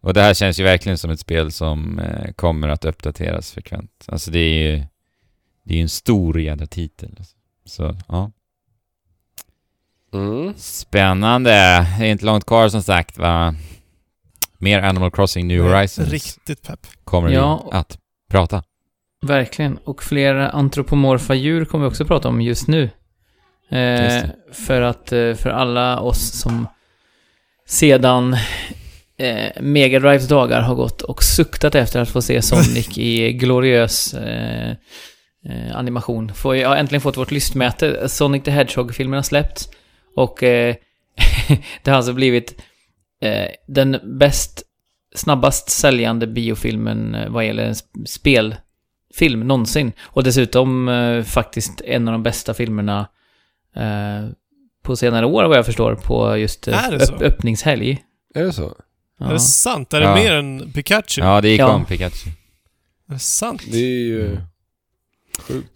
Och det här känns ju verkligen som ett spel som eh, kommer att uppdateras frekvent. Alltså det är ju det är en stor jädra titel. Alltså. Så, ja. Mm. Spännande. Det är inte långt kvar som sagt va. Mer Animal Crossing New Horizons Riktigt pepp. kommer Ja. vi att prata. Verkligen. Och flera antropomorfa djur kommer vi också prata om just nu. Eh, Just för att eh, för alla oss som sedan eh, Mega Drives dagar har gått och suktat efter att få se Sonic (laughs) i gloriös eh, eh, animation. Får jag har äntligen fått vårt lystmäte. Sonic the Hedgehog-filmen har släppts. Och eh, (laughs) det har alltså blivit eh, den bäst, snabbast säljande biofilmen eh, vad gäller en sp- spelfilm någonsin. Och dessutom eh, faktiskt en av de bästa filmerna eh, på senare år vad jag förstår på just eh, Är det så? öpp- öppningshelg. Är det så? Ja. Är det sant? Är det Ja. mer än Pikachu? Ja, det gick Ja. om Pikachu. Är det sant? Det är ju...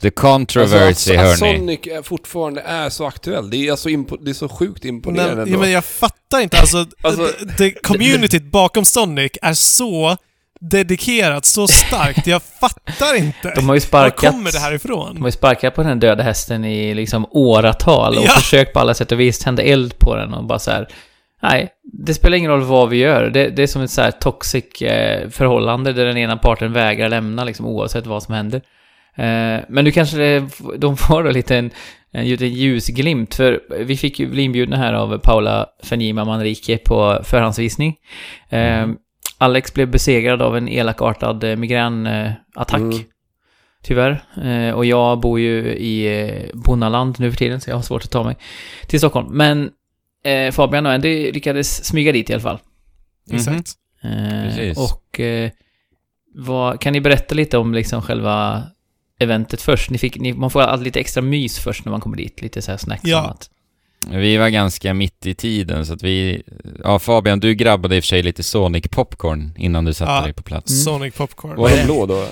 The controversy, alltså, att hörni. Sonic är fortfarande är så aktuell. Det är, alltså det är så sjukt imponerande Nej, ja, men jag fattar inte. Alltså, Alltså- det, communityt bakom Sonic är så dedikerat, så starkt. Jag fattar inte. De har ju Var sparkat... kommer det här De ifrån? har ju sparkat på den här döda hästen i liksom åratal och Ja. försökt på alla sätt och vis tända eld på den och bara så här. Nej, det spelar ingen roll vad vi gör. Det, det är som ett så här toxic eh, förhållande där den ena parten vägrar lämna liksom oavsett vad som händer. Eh, men nu kanske det, de får då lite en, en liten ljusglimt för vi fick ju bli inbjudna här av Paula Fenima Manrique på förhandsvisning. Eh, Alex blev besegrad av en elakartad eh, migränattack. Mm. Tyvärr. Eh, och jag bor ju i eh, Bonnaland nu för tiden, så jag har svårt att ta mig till Stockholm. Men Fabian och Andy lyckades smyga dit i alla fall. Mhm. Exakt. Eh, Precis. och vad, kan ni berätta lite om liksom själva eventet först? Ni fick, ni, man får alltid lite extra mys först när man kommer dit, lite så här snacks Ja. och annat. Vi var ganska mitt i tiden så att vi... Ja Fabian, du grabbade i och för sig lite Sonic Popcorn innan du satte Ja. dig på plats. Mm. Sonic Popcorn. Var de blå då?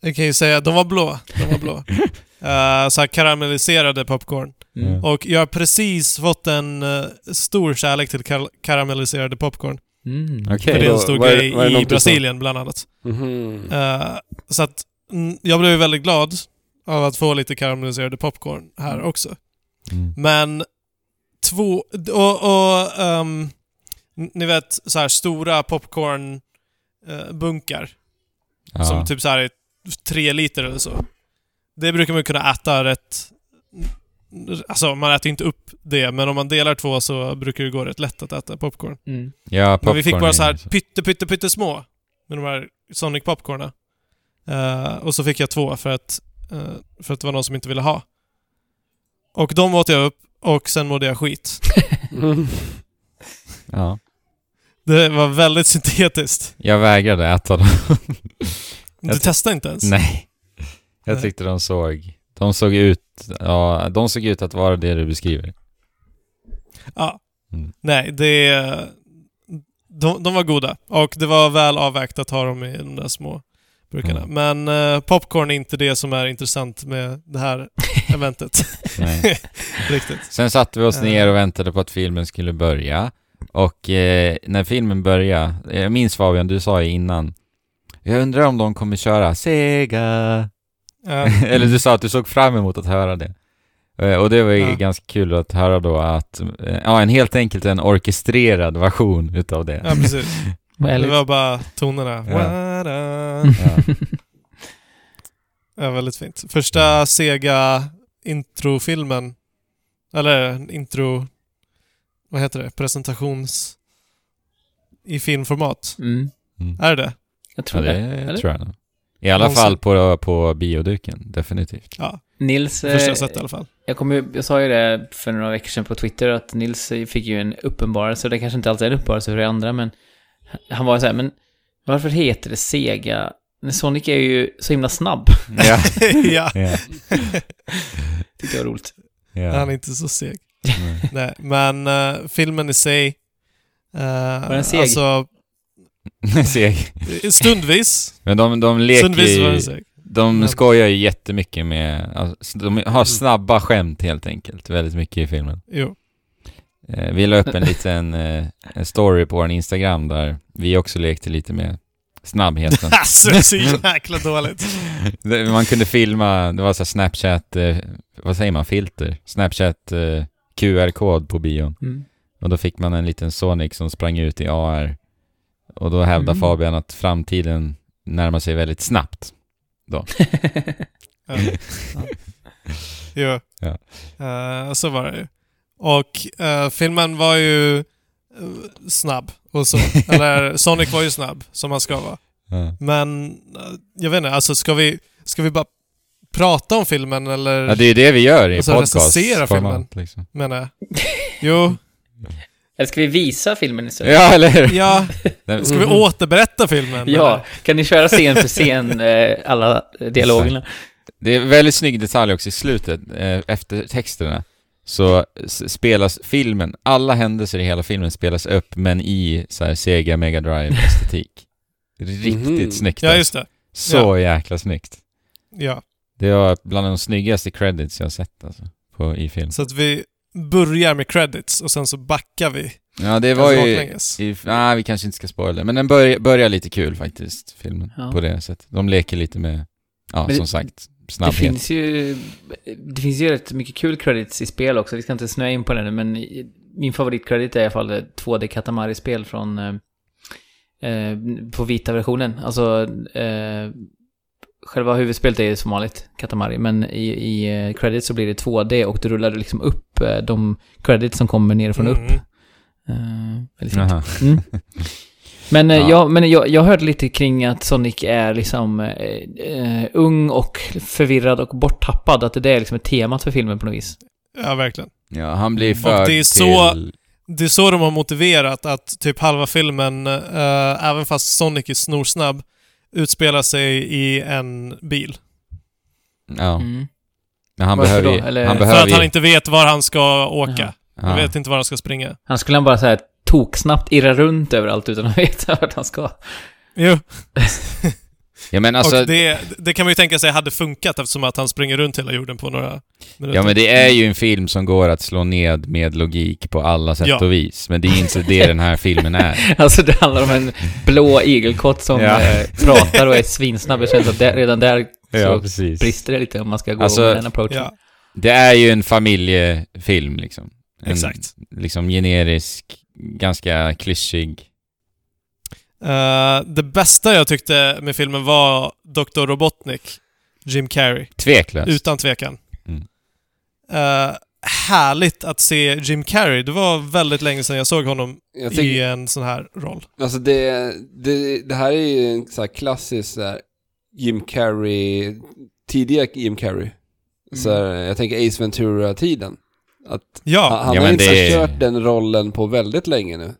Jag kan ju säga, de var blå. De var blå. uh, (laughs) så här karamelliserade popcorn. Mm. Och jag har precis fått en eh, stor kärlek till kar- karamelliserade popcorn. Mm. För Okej. det är en stor grej i Brasilien bland annat. Mhm. Eh, så att mm, jag blev väldigt glad av att få lite karamelliserade popcorn här också. Mm. Men två... Och, och n- ni vet så här stora popcornbunkar Ja. som typ så här är tre liter eller så. Det brukar man kunna äta rätt... Alltså man äter inte upp det, men om man delar två så brukar det gå rätt lätt att äta popcorn. Mm. ja, Men vi fick popcorn bara så här så. pytte, pytte, pytte små med de här Sonic popcornen. Eh, och så fick jag två för att, eh, för att det var någon som inte ville ha. Och de åt jag upp och sen mådde jag skit. Mm. (laughs) Ja. Det var väldigt syntetiskt. Jag vägrade äta dem. Du testade inte ens? Nej. Jag tyckte de såg... De såg ut... Ja, de såg ut att vara det du beskriver. Ja. Mm. Nej, det... De, de var goda. Och det var väl avvägt att ha dem i de där små burkarna. Mm. Men eh, popcorn är inte det som är intressant med det här (laughs) eventet. Nej. (laughs) Riktigt. Sen satte vi oss Eh. ner och väntade på att filmen skulle börja. Och eh, när filmen började, jag minns Fabian, du sa ju innan, jag undrar om de kommer köra Sega. Ja. (laughs) Eller du sa att du såg fram emot att höra det. Eh, Och det var ju Ja. ganska kul att höra då att, eh, ja, en helt enkelt en orkestrerad version utav det. ja, precis. (laughs) Det var bara tonerna. Ja. Ja. Ja, väldigt fint. Första Sega introfilmen. Eller intro... Vad heter det? Presentations... I filmformat. Mm. Mm. Är det det? Jag Ja, tror det det. Eller? tror jag. I alla Någonsin. fall på, på bioduken, definitivt. Ja, Nils, första eh, jag sett i alla fall. jag, kom ju, jag sa ju det för några veckor sedan på Twitter att Nils eh, fick ju en uppenbarelse, det kanske inte alltid är en uppenbarelse för det andra, men han var så här, men varför heter det Sega? Men Sonic är ju så himla snabb. Ja. (laughs) ja, ja. (laughs) Tyckte jag var roligt. ja. han är inte så seg. Mm. Nej, men eh, filmen i sig... Uh, Var den seg? Alltså, Seg. stundvis. Men de, de leker Stundvis var den seg. de Men- skojar ju jättemycket med, alltså, de har snabba skämt helt enkelt, väldigt mycket i filmen. Jo. Eh, Vi la upp en liten eh, en story på vår Instagram där vi också lekte lite med snabbheten. (laughs) Alltså, det är så jäkla dåligt. (laughs) Man kunde filma, det var så Snapchat, eh, vad säger man, filter? Snapchat eh, QR-kod på bion. Mm. Och då fick man en liten Sonic som sprang ut i AR. Och då hävdar Mm. Fabian att framtiden närmar sig väldigt snabbt. (laughs) Ja. Jo. Ja. Eh, så var det ju. Och eh, filmen var ju snabb och så. (laughs) Eller Sonic var ju snabb, som han ska vara. Ja. Men eh, jag vet inte, alltså ska vi, ska vi bara prata om filmen eller? Ja, det är ju det vi gör i Alltså, recensera podcastformat. Liksom. Menar jag. Jo, (laughs) Eller ska vi visa filmen istället? Ja, eller hur? ja. (laughs) Ska vi återberätta filmen? Ja, kan ni köra scen för scen, eh, alla dialogerna? Det är väldigt snygg detalj också i slutet, eh, efter texterna. Så spelas filmen, alla händelser i hela filmen spelas upp, men i så här Sega Mega Drive-estetik. (laughs) Riktigt Mhm. snyggt. Ja, alltså. just det. Så jäkla snyggt. Ja. Det var bland de snyggaste credits jag har sett alltså, på, i film. Så att vi börjar med credits och sen så backar vi. Ja, det var ganska ju... I, nej, vi kanske inte ska spoila men den börjar, börjar lite kul faktiskt, filmen. Ja. På det sättet. De leker lite med, ja, Men som det- sagt, Det snabbhet. finns ju... Det finns ju rätt mycket kul credits i spel också. Vi ska inte snöa in på det nu, men min favoritcredit är i alla fall ett 2D Katamari-spel från... Eh, eh, på vita versionen. Alltså... Eh, själva huvudspelet är ju som vanligt Katamari, men i, i eh, credits så blir det 2D och du rullar liksom upp eh, de credits som kommer nerifrån upp. Mm. Väldigt fint. Jaha. Mm. (laughs) Men, eh, Ja. jag, men jag, jag hörde lite kring att Sonic är liksom eh, eh, ung och förvirrad och borttappad. Att det är liksom ett temat för filmen på något vis. Ja, verkligen. Ja, han blir Och för det är så- till... Det är så de har motiverat att typ halva filmen, eh, även fast Sonic är snorsnabb, utspelar sig i en bil. Ja, Mm. men han Varför behöver då? ju... Eller- Han För För behöver att han inte vet var han ska åka. Jaha. ja. Han vet inte var han ska springa. Han skulle han bara här toksnabbt irra runt överallt utan att (laughs) veta vart han ska. Jo, (laughs) Ja, men alltså... och det, det kan man ju tänka sig hade funkat eftersom att han springer runt hela jorden på några minuter. Ja men det är ju en film som går att slå ned med logik på alla sätt Ja. och vis. Men det är inte det den här filmen är. (laughs) Alltså det handlar om en blå igelkott som Ja. eh, pratar och är svinsnabb. Jag känner att det, redan där så precis. brister det lite om man ska gå Alltså- med den approachen. Ja, Det är ju en familjefilm liksom. En, exakt. Liksom generisk, ganska klyschig. Eh, det bästa jag tyckte med filmen var Dr. Robotnik, Jim Carrey. Tveklöst. Utan tvekan. Mm. Eh, härligt att se Jim Carrey. Det var väldigt länge sedan jag såg honom Jag i tycker, en sån här roll. alltså det, det, det här är ju en så här klassisk så här, Jim Carrey, tidiga Jim Carrey. Så här, jag tänker Ace Ventura-tiden. Att Ja, han Ja, har inte det- kört den rollen på väldigt länge nu.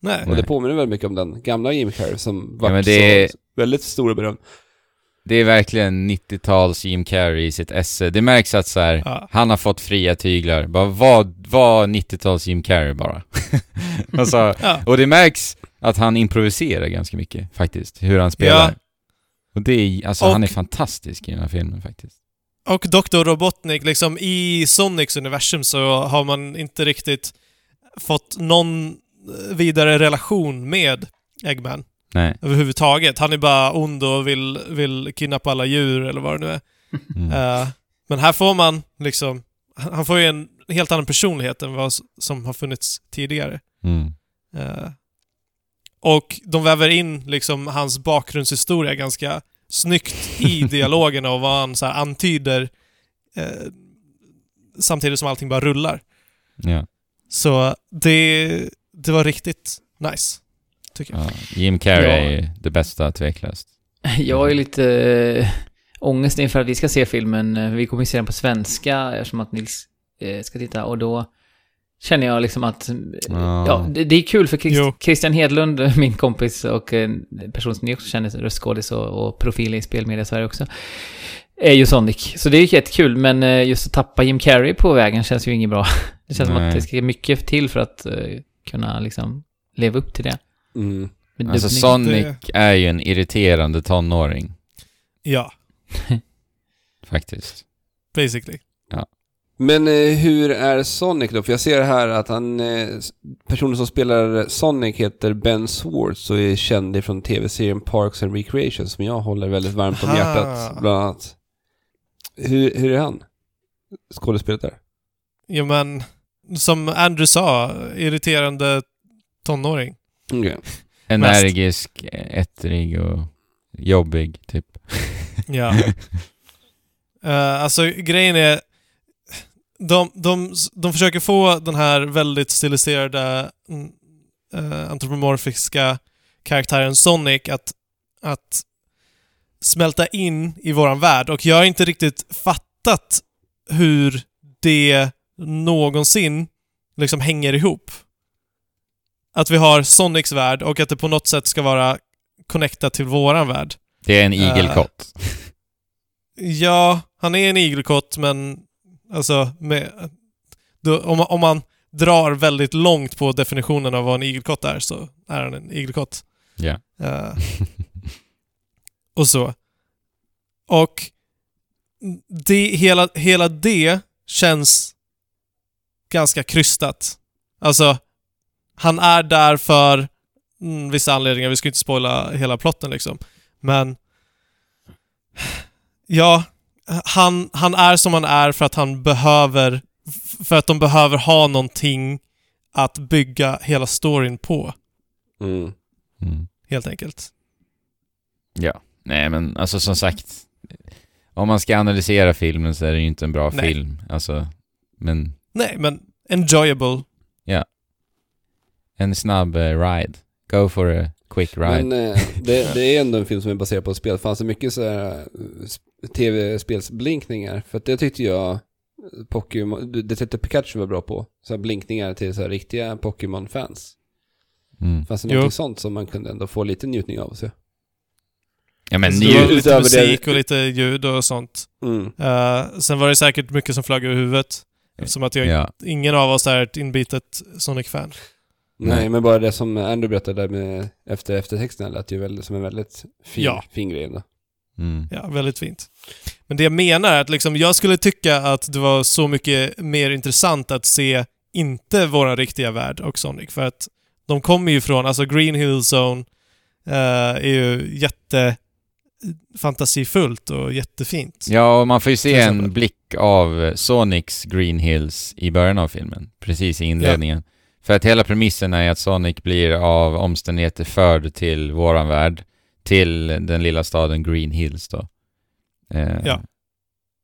nej. Och det påminner väldigt mycket om den gamla Jim Carrey som var det- så väldigt stor och berömd. Det är verkligen 90-tals Jim Carrey i sitt esse. Det märks att så här, Ja. han har fått fria tyglar. Bara vad, vad 90-tals Jim Carrey bara. (laughs) alltså, Ja. och det märks att han improviserar ganska mycket faktiskt, hur han spelar. Ja. Och det är, alltså Och- han är fantastisk i den här filmen faktiskt. Och Dr. Robotnik, liksom i Sonics universum så har man inte riktigt fått någon vidare relation med Eggman Nej. överhuvudtaget. Han är bara ond och vill, vill kidnappa alla djur eller vad det nu är. Mm. Eh, men här får man liksom... Han får ju en helt annan personlighet än vad som har funnits tidigare. Mm. Eh, och de väver in liksom hans bakgrundshistoria ganska snyggt i (laughs) dialogerna och vad han så här antyder eh, samtidigt som allting bara rullar. Ja. Så det, det var riktigt nice, tycker jag. ja. Jim Carrey Ja. är det bästa tveklöst. (laughs) Jag är lite äh, ångest inför att vi ska se filmen. Eh, Vi kommer ju se den på svenska eftersom att Nils eh, ska titta och då känner jag liksom att... Ja. Ja, det, det är kul för Christ. Christian Hedlund, (laughs) min kompis och en person som ni också känner, röstskådis och, och profil i spelmedia Sverige också, är ju Sonic. Så det är ju jättekul, men eh, just att tappa Jim Carrey på vägen känns ju inget bra. (laughs) Det känns som Nej. att det ska mycket till för att eh, kunna liksom leva upp till det. Mm. Med Alltså dubbning. Sonic är ju en irriterande tonåring, Ja, (laughs) faktiskt. basically. Men eh, hur är Sonic då? För jag ser här att han, eh, personen som spelar Sonic heter Ben Swartz och är känd ifrån tv-serien Parks and Recreation som jag håller väldigt varmt om hjärtat, bland annat. Hur, hur är han? Skådespelet där? Ja, men som Andrew sa, irriterande tonåring. Okej. (laughs) Energisk, ettrig och jobbig, typ. Ja. (laughs) Eh, alltså grejen är, de, de, de försöker få den här väldigt stiliserade mm, eh, antropomorfiska karaktären Sonic att, att smälta in i våran värld och jag har inte riktigt fattat hur det någonsin liksom hänger ihop. Att vi har Sonics värld och att det på något sätt ska vara connectat till våran värld. Det är en igelkott. Ja, han är en igelkott, men alltså med, då, om, man- om man drar väldigt långt på definitionen av vad en igelkott är så är han en igelkott. Ja. Eh, (laughs) och så. Och det, hela, hela det känns ganska krystat. Alltså, han är där för mm, vissa anledningar. Vi ska inte spoila hela plotten liksom. Men... Ja, han, han är som han är för att han behöver... För att de behöver ha någonting att bygga hela storyn på, Mm. Mm. helt enkelt. Ja. Nej, men alltså som sagt. Om man ska analysera filmen så är det ju inte en bra Nej. film. Alltså, men Nej, men enjoyable. en snabb eh, ride. Go for a quick ride. Men eh, det, det är ändå en film som är baserad på ett spel. Fanns det mycket så här eh, sp- tv-spelsblinkningar? För att det tyckte jag eh, Pokémon, Detective Pikachu var bra på. Så här blinkningar till så här riktiga Pokémon-fans. Mm. Fanns det Jo. någonting sånt som man kunde ändå få lite njutning av? Så. Ja, men Så nu... det var lite det- musik och lite ljud och sånt. Mm. Eh, sen var det säkert mycket som flög över huvudet. Eftersom att jag, Ja. ingen av oss är ett inbitet Sonic-fan. Nej, men bara det som Andrew berättade där med efter eftertexten lät ju väldigt, som en väldigt fin, Ja. fin grej ändå. Mm. Ja, väldigt fint. Men det jag menar är att liksom, jag skulle tycka att det var så mycket mer intressant att se inte våra riktiga värld och Sonic. För att de kommer ju från, alltså Green Hill Zone eh, är ju jätte fantasifullt och jättefint. Ja, och man får ju se en blick av eh, Sonics Green Hills i början av filmen. Precis i inledningen. För att hela premissen är att Sonic blir av omständigheter förd till våran värld. Till den lilla staden Green Hills då. Eh, Ja.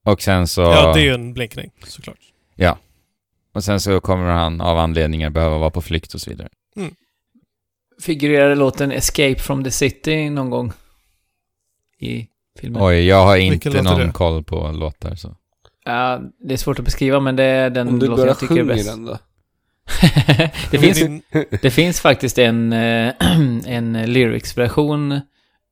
Och sen så... Ja, det är ju en blinkning såklart. Och sen så kommer han av anledningar behöva vara på flykt och så vidare. Figurerade låten Escape from the City någon gång? I filmen. Oj, jag har inte någon koll på låtar så. Ja, det är svårt att beskriva, men det är den Om du låten jag tycker är bäst. den då. (laughs) det, finns, Din- det finns faktiskt en, eh, (clears throat) en lyrics-version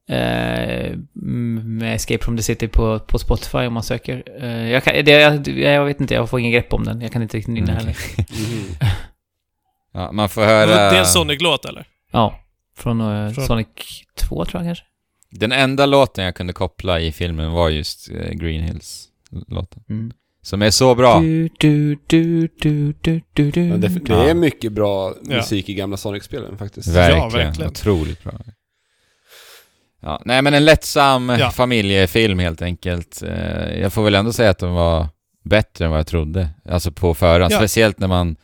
eh, med Escape from the City på, på Spotify om man söker. Eh, jag, kan, det, jag, jag vet inte, jag får ingen grepp om den. Jag kan inte riktigt nynna Mm, heller. (laughs) Mhm. Ja, man får Det höra... är en Sonic-låt eller? Ja, från, Från- Sonic 2 tror jag kanske. Den enda låten jag kunde koppla i filmen var just Green Hills-låten. Mm. Som är så bra. Du, du, du, du, du, du, du. Men det, det Ja. är mycket bra Ja. musik i gamla Sonic-spelen faktiskt. Verkligen. verkligen. Otroligt bra. Ja, nej men en lättsam Ja. familjefilm helt enkelt. Eh, Jag får väl ändå säga att den var bättre än vad jag trodde. Alltså på förhand. Ja. Speciellt när man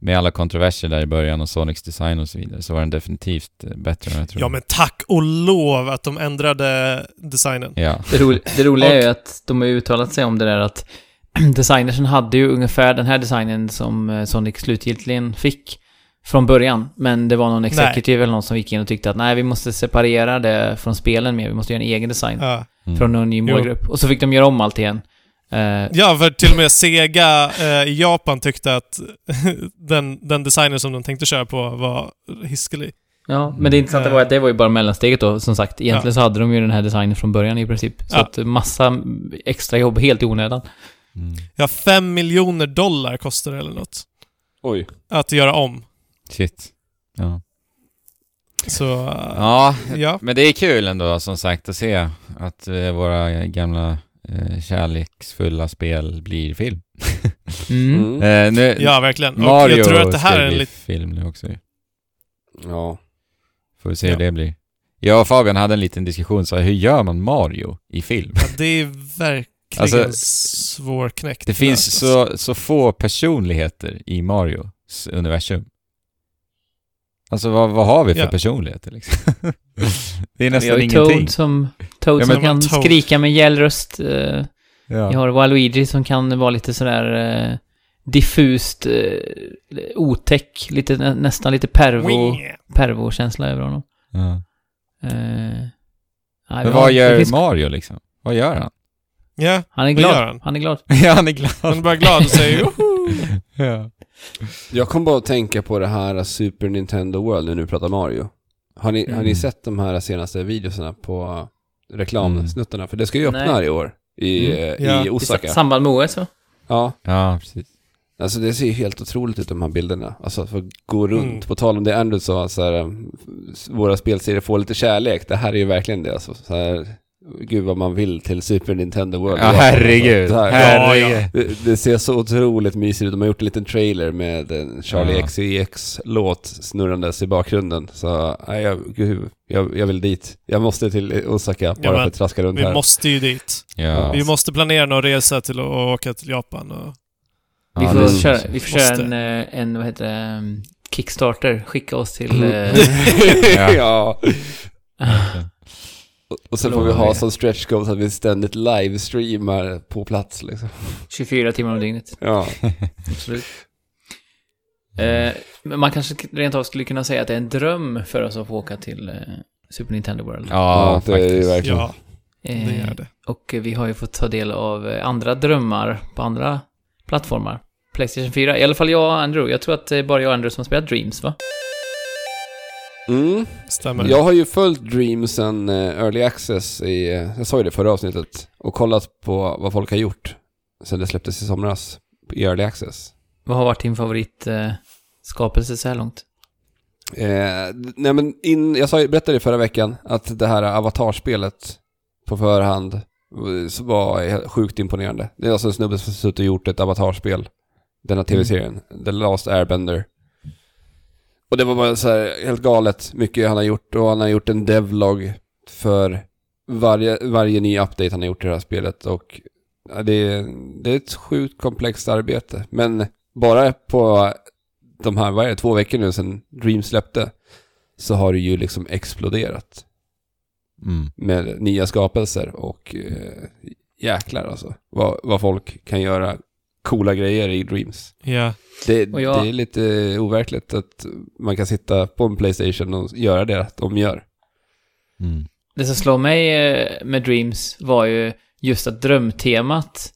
med alla kontroverser där i början och Sonics design och så vidare så var den definitivt eh, bättre än jag trodde. Ja, men tack och lov att de ändrade designen. Ja. Det, ro, det roliga är Och- ju att de har uttalat sig om det där att (clears throat) designersen hade ju ungefär den här designen som eh, Sonic slutgiltigen fick från början. Men det var någon executive eller någon som gick in och tyckte att nej, vi måste separera det från spelen mer. Vi måste göra en egen design Ja. Mm. från någon ny Jo. målgrupp. Och så fick de göra om allt igen. Eh, ja, för till och med Sega eh, i Japan tyckte att (laughs) den, den designen som de tänkte köra på var hiskelig. Ja, men det intressanta var att det var ju bara mellansteget då, som sagt. Egentligen så hade de ju den här designen från början i princip. Så Ja. att massa extra jobb helt i onödan. Mm. Ja, fem miljoner dollar kostar det eller något. Oj. Att göra om. Shit. Ja. Så, ja, ja. men det är kul ändå som sagt att se att eh, våra gamla eh, kärleksfulla spel blir film. (laughs) Mm. Mm. Eh, nu, Ja, verkligen. Och Mario jag tror att det här är en lite... film nu också. Ja. Får vi se Ja. hur det blir. Jag och Fabian hade en liten diskussion, så här, hur gör man Mario i film? Ja, det är verkligen Alltså, svårknäckt. Det finns så, så få personligheter i Marios universum. Alltså vad, vad har vi för Ja. personligheter liksom? (laughs) det är Vi har nästan ju ingenting. Toad som, Toad Ja, som kan Toad. skrika med gäll röst. eh, Ja. Vi har Waluigi som kan vara lite sådär eh, diffust, eh, otäck, lite, nä, nästan lite pervo, pervo-känsla över honom. Ja. Vi Men har- vad gör finns- Mario liksom? Vad gör han? Ja, Han är vad gör glad. han? Han är glad. (laughs) ja, han är glad. han är bara glad och säger joho. (laughs) ja. Jag kom bara att tänka på det här Super Nintendo World när nu pratar Mario. Har ni, har ni Mm. sett de här senaste videorna på reklamsnuttarna? För det ska ju öppna Nej. här i år. I, Mm. eh, Ja. i I Osaka. sa- samband med OS va? Ja, ja, precis. alltså det ser ju helt otroligt ut de här bilderna. Alltså att få gå runt. Mm. På tal om det Andrew sa, så här, um, våra spelserier får lite kärlek. Det här är ju verkligen det alltså. Så här, gud vad man vill till Super Nintendo World. Ja, herregud. Det, här, herregud. det, det ser så otroligt mysigt ut. De har gjort en liten trailer med en Charlie Ja. XCX-låt snurrandes i bakgrunden. Så, nej, jag, gud, jag, jag vill dit. Jag måste till Osaka bara Ja, för att traska runt Vi här. måste ju dit. Ja. Vi måste planera någon resa till att åka till Japan och... Vi Ja, får, det- köra, vi får köra en, eh, en, vad heter det, um, Kickstarter. Skicka oss till... Mm. (laughs) eh, Ja. (laughs) Och, sen får vi ha det. som stretch goal så att vi ständigt livestreamar på plats liksom. 24 timmar om dygnet. Ja. (laughs) Absolut. Eh, men man kanske rent av skulle kunna säga att det är en dröm för oss att få åka till eh, Super Nintendo World. Ja, det är ju faktiskt. verkligen. Ja, det Eh, är det. Och vi har ju fått ta del av eh, andra drömmar på andra plattformar. Playstation 4, i alla fall jag och Andrew. Jag tror att det är bara jag och Andrew som har spelat Dreams, va? Mm. Stämmer. Jag har ju följt Dreams sen eh, Early Access i, eh, jag sa ju det förra avsnittet, och kollat på vad folk har gjort sen det släpptes i somras i Early Access. Vad har varit din favorit eh, skapelse så här långt? Eh, nej men in, jag sa, berättade förra veckan att det här avatarspelet på förhand så var helt sjukt imponerande. Det är alltså en snubbe som suttit och gjort ett avatarspel. Den här tv-serien, The Last Airbender. Och det var bara så här helt galet mycket han har gjort och han har gjort en devlog för varje, varje ny update han har gjort i det här spelet och det, är, det är ett sjukt komplext arbete. Men bara på de här, vad är det, två veckor nu sedan Dream släppte så har det ju liksom exploderat Mm. med nya skapelser och eh, jäklar alltså vad, vad folk kan göra coola grejer i Dreams. Ja. Det, jag- det är lite overkligt att man kan sitta på en Playstation och göra det de gör. Mm. det som slår mig eh, med Dreams var ju just att drömtemat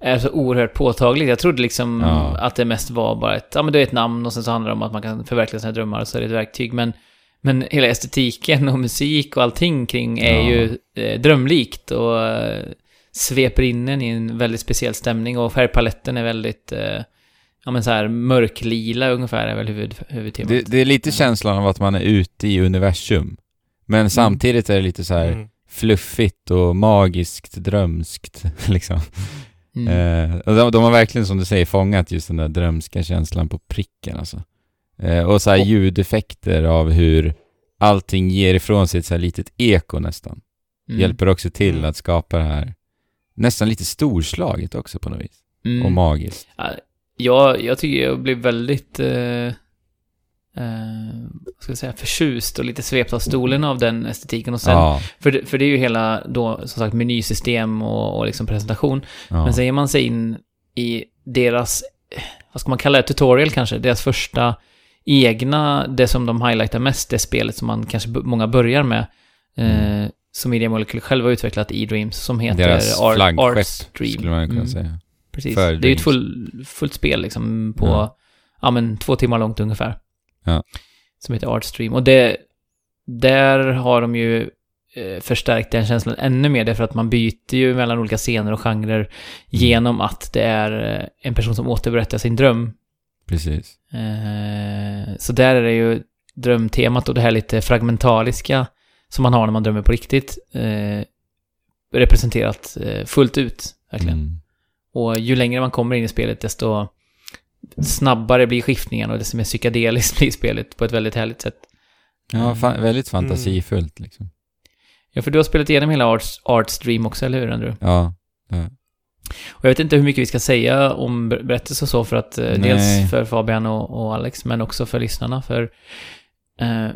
är så oerhört påtagligt. Jag trodde liksom Ja. att det mest var bara ett, ja men det är ett namn och sen så handlar det om att man kan förverkliga sina drömmar och så är det ett verktyg. Men, men hela estetiken och musik och allting kring är Ja. ju eh, drömlikt och eh, sveper in en i en väldigt speciell stämning och färgpaletten är väldigt, eh, ja men så här mörklila ungefär är väl huvud, huvudtemat. Det, det är lite känslan av att man är ute i universum. Men samtidigt är det lite så här Mm. fluffigt och magiskt, drömskt (laughs) liksom. Mm. Eh, och de, de har verkligen, som du säger, fångat just den där drömska känslan på pricken alltså. Eh, och så här Och- ljudeffekter av hur allting ger ifrån sig ett så här litet eko nästan. Mm. Hjälper också till Mm. att skapa det här nästan lite storslaget också på något vis. Mm. Och magiskt. Ja, jag tycker jag blev väldigt, eh, eh, ska jag säga, förtjust och lite svept av stolen av den estetiken. Och sen, ja, för, för det är ju hela då, som sagt, menysystem och, och liksom presentation. ja. Men sen ger man sig in i deras, vad ska man kalla det, tutorial kanske, deras första egna, det som de highlightar mest, det spelet som man kanske många börjar med. Eh, som Media Molecule själva utvecklat i Dreams, som heter Mm. Deras Art, flaggskepp Artstream. skulle man kunna Mm. säga. Precis. för Det är ju ett full, fullt spel liksom på, Ja. ja. men två timmar långt ungefär. Ja. Som heter Artstream. Och det, där har de ju eh, förstärkt den känslan ännu mer, därför att man byter ju mellan olika scener och genrer genom att det är eh, en person som återberättar sin dröm. Precis. Eh, så där är det ju drömtemat och det här lite fragmentariska som man har när man drömmer på riktigt eh, representerat eh, fullt ut, verkligen. Mm. Och ju längre man kommer in i spelet, desto snabbare blir skiftningarna och desto mer psykedeliskt (laughs) blir spelet på ett väldigt härligt sätt. Ja, fa- väldigt fantasifullt liksom. Ja, för du har spelat igenom hela Arts, Artstream också, eller hur, Andrew? Ja. Och jag vet inte hur mycket vi ska säga om ber- berättelse och så, för att eh, Nej. dels för Fabian och, och Alex, men också för lyssnarna, för... Eh,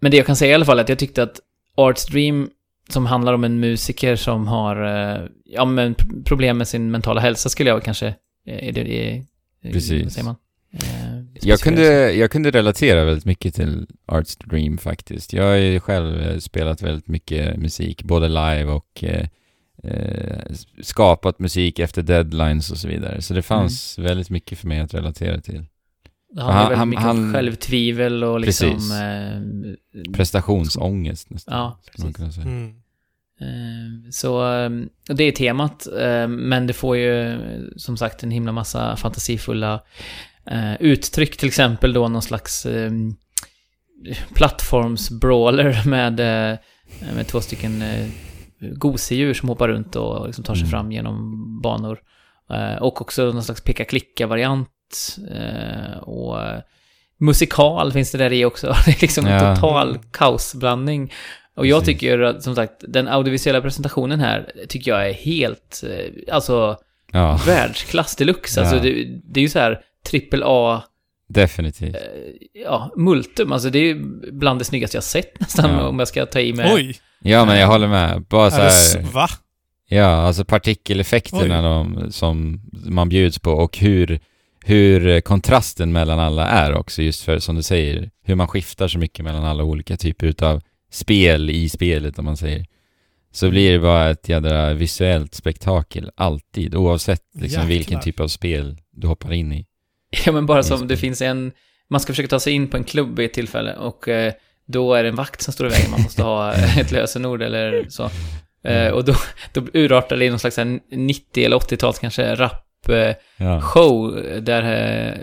men det jag kan säga i alla fall är att jag tyckte att Artstream, som handlar om en musiker som har, eh, ja men problem med sin mentala hälsa skulle jag kanske, eh, är det, är, Precis. Vad säger man? Eh, Jag kunde, jag kunde relatera väldigt mycket till Arts Dream faktiskt. Jag har ju själv eh, spelat väldigt mycket musik, både live och eh, eh, skapat musik efter deadlines och så vidare. Så det fanns väldigt mycket för mig att relatera till. Det handlar Han- väldigt han- mycket han- om självtvivel och liksom... Precis. Eh, Prestationsångest nästan. Ja, precis. Mm. Eh, Så, eh, och det är temat, eh, men det får ju eh, som sagt en himla massa fantasifulla uttryck, till exempel då någon slags plattformsbrawler (laughs) med, med två stycken gosedjur som hoppar runt och liksom tar sig Mm. fram genom banor. Och också någon slags peka-klicka-variant. Eh, Och musikal finns det där i också. (laughs) Det är liksom en Ja. total kaosblandning. Och jag Precis. tycker att, som sagt, den audiovisuella presentationen här tycker jag är helt, eh, alltså, Ja, världsklass deluxe. Alltså, Ja. det, det är ju så här trippel A, definitivt. eh, ja, multum. Alltså det är bland det snyggaste jag sett nästan, Ja. om jag ska ta i med. Oj! Ja, men jag håller med. Bara så här, va? ja, alltså partikeleffekterna de, som man bjuds på och hur, hur eh, kontrasten mellan alla är också, just för, som du säger, hur man skiftar så mycket mellan alla olika typer utav spel i spelet, om man säger. Så blir det bara ett jädra visuellt spektakel, alltid, oavsett liksom Jäklar. vilken typ av spel du hoppar in i. Ja, men bara som det finns en, man ska försöka ta sig in på en klubb vid ett tillfälle och eh, då är det en vakt som står i vägen, man måste ha (laughs) ett lösenord eller så. Eh, och då, då urartar det i någon slags så här 90 eller 80-tals kanske rap eh, Ja, show där eh,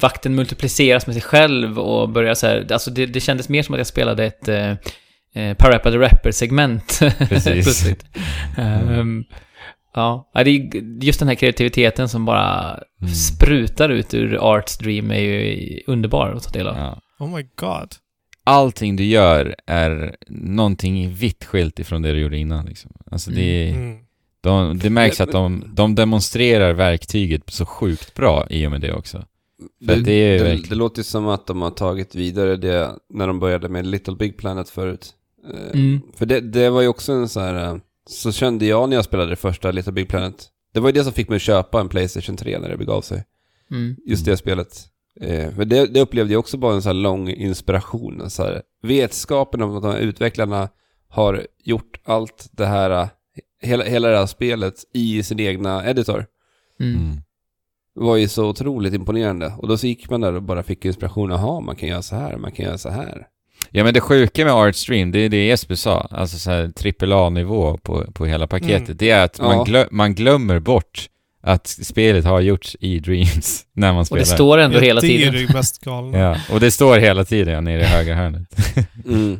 vakten multipliceras med sig själv och börjar så här, alltså det, det kändes mer som att jag spelade ett eh, eh, Parappa the Rapper-segment Precis. (laughs) plötsligt. Ehm, ja, Ja, det är just den här kreativiteten som bara Mm. sprutar ut ur Arts Dream är ju underbar att ta del av. ja. Oh my god. Allting du gör är någonting vitt skilt ifrån det du gjorde innan liksom. Alltså det är... Mm. De, det märks att de, de demonstrerar verktyget så sjukt bra i och med det också. För Det, det är det, verkligen- det låter som att de har tagit vidare det när de började med Little Big Planet förut. Eh, Mm. För det, det var ju också en så här, eh, så kände jag när jag spelade det första Little Big Planet. Det var ju det som fick mig att köpa en Playstation 3 när det begav sig. Mm. Just det spelet. Eh, men det, det upplevde jag också bara en så här lång inspiration. En så här, vetskapen om att de här utvecklarna har gjort allt det här, hela, hela det här spelet i sin egna editor. Mm. Mm. var ju så otroligt imponerande. Och då så gick man där och bara fick inspiration. Jaha, man kan göra så här, man kan göra så här. Ja men det sjuka med Artstream, det är det Jesper sa, alltså såhär AAA-nivå på, på hela paketet, Mm. det är att man, Ja. glö, man glömmer bort att spelet har gjorts i Dreams (laughs) när man Och spelar. det står ändå Ja, hela det tiden. är det mest galna. (laughs) Ja, och det står hela tiden ja, nere i högra hörnet. (laughs) Mm.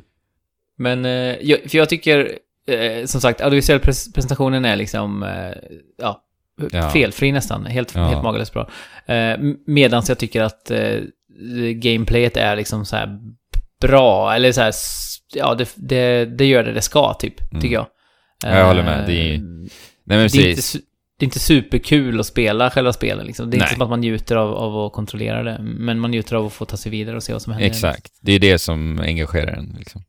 Men, eh, för jag tycker, eh, som sagt, audiovisuell pres presentationen är liksom, eh, ja, Ja. felfri nästan. Helt, Ja. helt magalöst bra. Eh, Medan jag tycker att eh, gameplayet är liksom så här bra, eller så här, ja, det, det, det gör det det ska, typ, Mm. tycker jag. Jag håller med, det är- Eh, Nej men det, är inte, precis. det är inte superkul att spela själva spelet liksom. Det är Nej. inte som att man njuter av, av att kontrollera det, men man njuter av att få ta sig vidare och se vad som händer. Exakt, det är det som engagerar en liksom.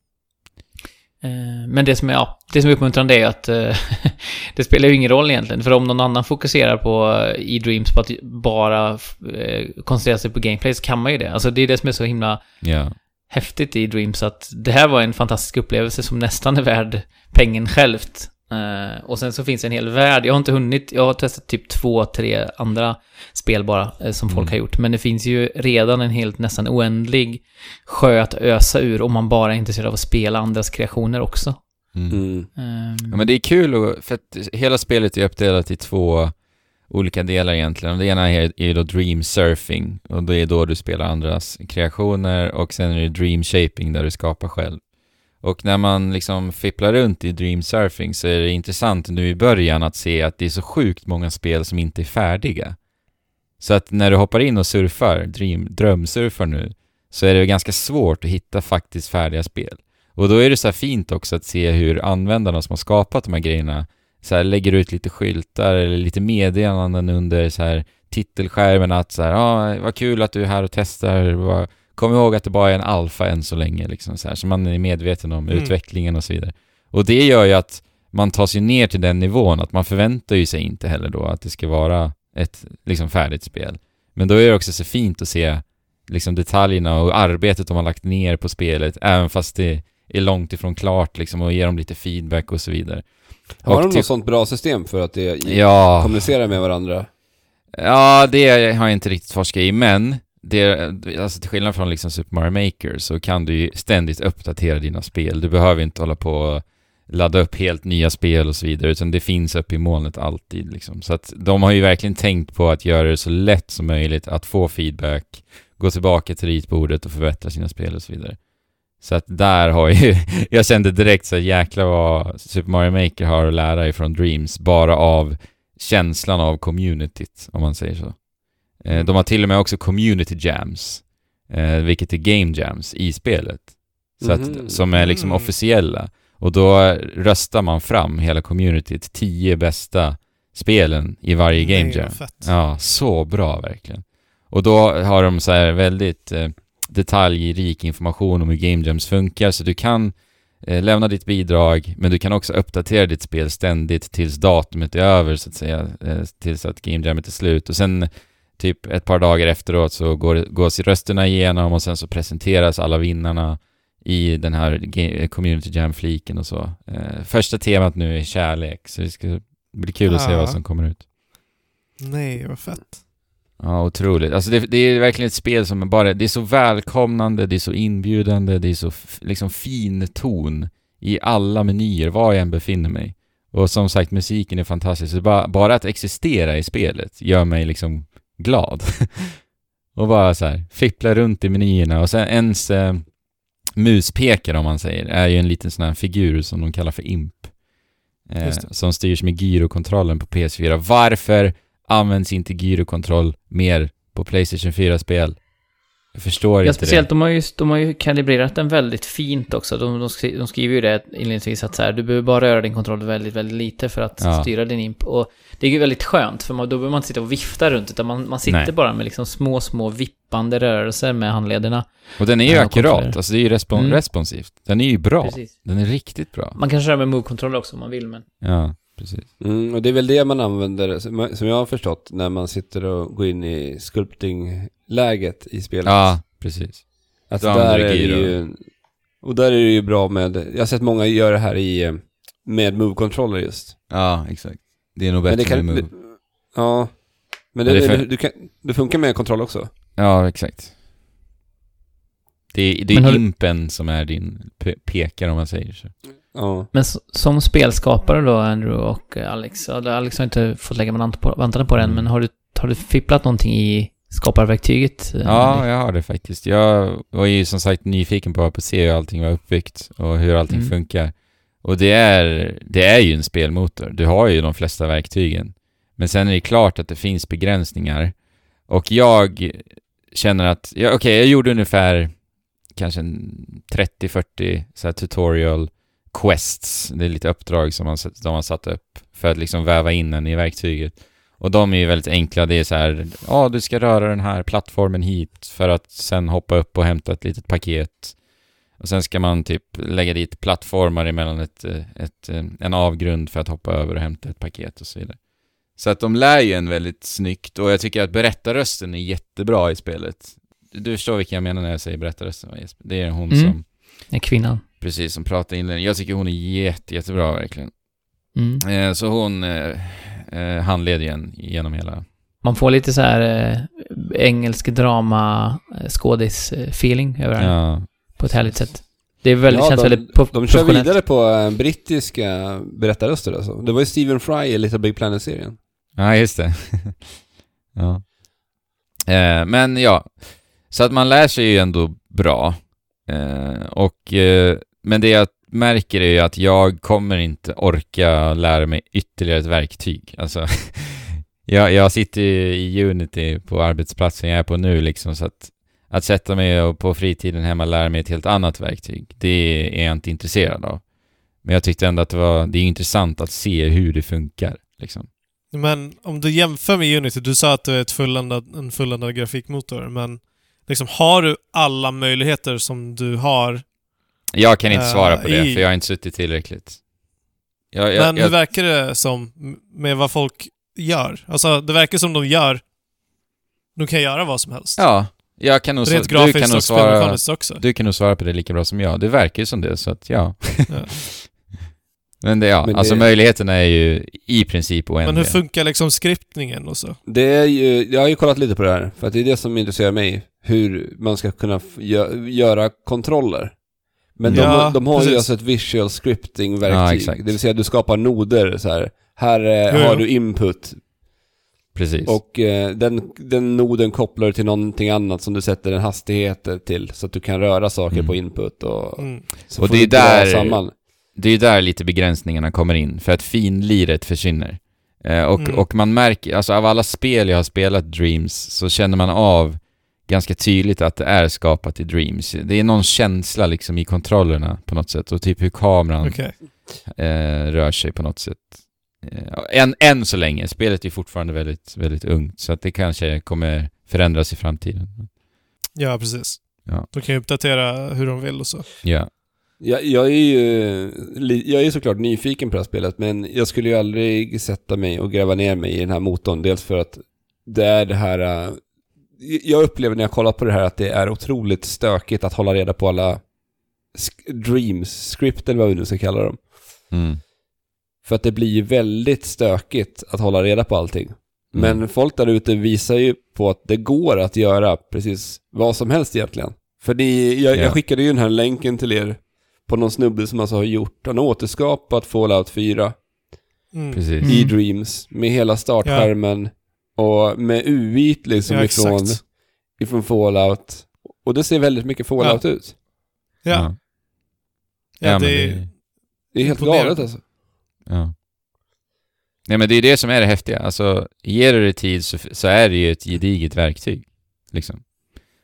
Eh, Men det som är, ja, det som är uppmuntrande är att eh, (laughs) det spelar ju ingen roll egentligen. För om någon annan fokuserar på eh, i Dreams på att bara eh, koncentrera sig på gameplay så kan man ju det. Alltså det är det som är så himla Ja. häftigt i Dreams att det här var en fantastisk upplevelse som nästan är värd pengen självt. Eh, och sen så finns det en hel värld. Jag har inte hunnit, jag har testat typ två, tre andra spel bara eh, som folk Mm. har gjort. Men det finns ju redan en helt nästan oändlig sjö att ösa ur om man bara är intresserad av att spela andras kreationer också. Mm. Mm. Ehm, Ja, men det är kul och, för att hela spelet är uppdelat i två olika delar egentligen. Det ena är, är då dream surfing och det är då du spelar andras kreationer och sen är det dream shaping där du skapar själv. Och när man liksom fipplar runt i dream surfing så är det intressant nu i början att se att det är så sjukt många spel som inte är färdiga. Så att när du hoppar in och surfar, dream, drömsurfar nu, så är det ganska svårt att hitta faktiskt färdiga spel. Och då är det så här fint också att se hur användarna som har skapat de här grejerna så här lägger ut lite skyltar eller lite meddelanden under så här titelskärmen att så här, ah, vad kul att du är här och testar, vad, kom ihåg att det bara är en alfa än så länge liksom så här, så man är medveten om Mm. utvecklingen och så vidare. Och det gör ju att man tar sig ner till den nivån, att man förväntar ju sig inte heller då att det ska vara ett liksom färdigt spel. Men då är det också så fint att se liksom detaljerna och arbetet de har lagt ner på spelet, även fast det är långt ifrån klart liksom och ge dem lite feedback och så vidare. Har Och de typ- något sånt bra system för att det Ja, kommunicerar med varandra? ja det har jag inte riktigt forskat i, men det, alltså till skillnad från liksom Super Mario Maker så kan du ju ständigt uppdatera dina spel. Du behöver inte hålla på och ladda upp helt nya spel och så vidare, utan det finns uppe i molnet alltid liksom. Så att de har ju verkligen tänkt på att göra det så lätt som möjligt att få feedback, gå tillbaka till ritbordet och förbättra sina spel och så vidare. Så att där har ju, (laughs) jag kände direkt så jäkla jäklar vad Super Mario Maker har att lära ifrån Dreams, bara av känslan av communityt, om man säger så. Eh, de har till och med också community jams, eh, vilket är game jams i spelet. Så att, som är liksom Mm. officiella. Och då röstar man fram hela communityt, tio bästa spelen i varje game Nej, jam. fett. Ja, så bra verkligen. Och då har de så här väldigt eh, detaljrik information om hur game jams funkar, så du kan eh, lämna ditt bidrag, men du kan också uppdatera ditt spel ständigt tills datumet är över, så att säga, eh, tills att game jammet är slut. Och sen typ ett par dagar efteråt så går, gås rösterna igenom och sen så presenteras alla vinnarna i den här community jam-fliken och så. Eh, första temat nu är kärlek, så det ska bli kul att se vad som kommer ut. Nej, vad fett. Ja, otroligt. Alltså det, det är verkligen ett spel som är bara, det är så välkomnande, det är så inbjudande, det är så liksom fin ton i alla menyer, var jag än befinner mig. Och som sagt, musiken är fantastisk. Så bara, bara att existera i spelet gör mig liksom glad. (laughs) och bara så här, fippla runt i menyerna och sen ens eh, muspekare om man säger, är ju en liten sån här figur som de kallar för imp. Eh, som styrs med gyrokontrollen på PS4. Varför används inte gyrokontroll mer på Playstation 4-spel? Jag förstår Ja, inte speciellt, det. de har, ju, de har ju kalibrerat den väldigt fint också. De, de, de skriver ju det inledningsvis att så här, du behöver bara röra din kontroll väldigt, väldigt lite för att Ja. styra din imp. Och det är ju väldigt skönt, för man, då behöver man inte sitta och vifta runt, utan man, man sitter Nej. bara med liksom små, små vippande rörelser med handlederna. Och den är ju akkurat, alltså det är ju respon- Mm. responsivt. Den är ju bra. Precis. Den är riktigt bra. Man kan köra med move-kontroller också om man vill, men... Ja, precis. Mm, och det är väl det man använder, som som jag har förstått, när man sitter och går in i sculpting-läget i spelet. Ja, precis. Alltså där är det ju Och där är det ju bra med, jag har sett många göra det här i, eh, med move-controller just. Ja, exakt. Det är nog bättre det kan, med det, Move. ja. Men Men det, det för- det, du kan, det funkar med kontroll också. Ja, exakt. Det är, det är impen som är din pe- pekare om man säger så. Ja. Men som spelskapare då, Andrew och Alex, Alex har inte fått lägga vantarna på, än, Mm. men har du, har du fipplat någonting i skaparverktyget? eh, Ja, jag har det faktiskt. Jag var ju som sagt nyfiken på att se hur allting var uppbyggt och hur allting Mm. funkar. Och det är, det är ju en spelmotor. Du har ju de flesta verktygen. Men sen är det klart att det finns begränsningar. Och jag känner att, ja, okej, jag gjorde ungefär kanske en 30-40 så här tutorial quests. Det är lite uppdrag som man, de har satt upp för att liksom väva in en i verktyget. Och de är ju väldigt enkla. Det är så här, ja du ska röra den här plattformen hit för att sen hoppa upp och hämta ett litet paket. Och sen ska man typ lägga dit plattformar emellan ett, eh, ett, eh, en avgrund för att hoppa över och hämta ett paket och så vidare. Så att de lär ju en väldigt snyggt och jag tycker att berättarrösten är jättebra i spelet. Du, förstår vilken jag menar när jag säger berättarrösten? Det är hon Mm. som, Nej, kvinnan. Precis, som pratar inledning. Jag tycker hon är jätte, jättebra verkligen. Mm. Eh, så hon eh, eh, handleder ju en genom hela... Man får lite så här eh, engelsk drama eh, skådis-feeling över den Ja, på ett härligt sätt. Det är väldigt, Ja, känns de- väldigt prof- De kör vidare på brittiska berättarröster alltså. Det var ju Stephen Fry i Little Big Planet-serien. Ja, just det. (laughs) ja. Eh, men ja, så att man lär sig ju ändå bra. Eh, och, eh, men det jag märker är ju att jag kommer inte orka lära mig ytterligare ett verktyg. Alltså, (laughs) jag, jag sitter ju i Unity på arbetsplatsen jag är på nu liksom, så att att sätta mig och på fritiden hemma lära mig ett helt annat verktyg, det är jag inte intresserad av. Men jag tyckte ändå att det var, det är intressant att se hur det funkar, liksom. Men om du jämför med Unity, du sa att du är ett fulländad, en fulländad grafikmotor, men liksom har du alla möjligheter som du har? Jag kan inte Eh, svara på det, i- för jag har inte suttit tillräckligt. Jag, jag, men hur jag, verkar det som med vad folk gör? Alltså, det verkar som de gör... De kan göra vad som helst. ja, jag kan nog, Rent du kan nog och svara, också. du kan nog svara på det lika bra som jag. Det verkar ju som det, så att ja. Ja. (laughs) Men det, ja, Men alltså det- möjligheterna är ju i princip oändliga. Men hur funkar liksom skriptningen och så? Det är ju, jag har ju kollat lite på det här, för att det är det som intresserar mig. Hur man ska kunna gö- göra kontroller. Men de, Ja, de har ju precis. alltså ett visual Ja, scripting-verktyg. exakt. det vill säga du skapar noder så här. Här eh, har du input Precis. och eh, den, den noden kopplar du till någonting annat som du sätter en hastighet till. Så att du kan röra saker Mm. på input och Mm. så Och får det är där- samman. det är ju där lite begränsningarna kommer in, för att finliret försvinner. Eh, och, Mm. och man märker, alltså av alla spel jag har spelat Dreams, så känner man av ganska tydligt att det är skapat i Dreams. Det är någon känsla liksom i kontrollerna på något sätt, och typ hur kameran Okej. eh, rör sig på något sätt. Eh, än, än så länge, spelet är fortfarande väldigt, väldigt ungt, så att det kanske kommer förändras i framtiden. Ja, precis. Ja. De kan ju uppdatera hur de vill och så. Ja. Jag, jag är ju jag är såklart nyfiken på det här spelet, men jag skulle ju aldrig sätta mig och gräva ner mig i den här motorn. Dels för att det är det här... Jag upplever när jag kollar på det här att det är otroligt stökigt att hålla reda på alla dreams, script eller vad vi nu ska kalla dem. Mm. För att det blir ju väldigt stökigt att hålla reda på allting. Men Mm. folk där ute visar ju på att det går att göra precis vad som helst egentligen. För det, jag, Ja. jag skickade ju den här länken till er på någon snubbe som alltså har gjort, han har återskapat Fallout 4 Mm. Precis. Mm. i Dreams med hela startskärmen och med UI liksom Ja, ifrån, exakt. ifrån Fallout. Och det ser väldigt mycket Fallout ut. Ja, Ja, ja, men det, det- Det är helt galet alltså. Ja. Nej men det är det som är det häftiga. Alltså, ger du det tid så, så är det ju ett gediget verktyg. Liksom.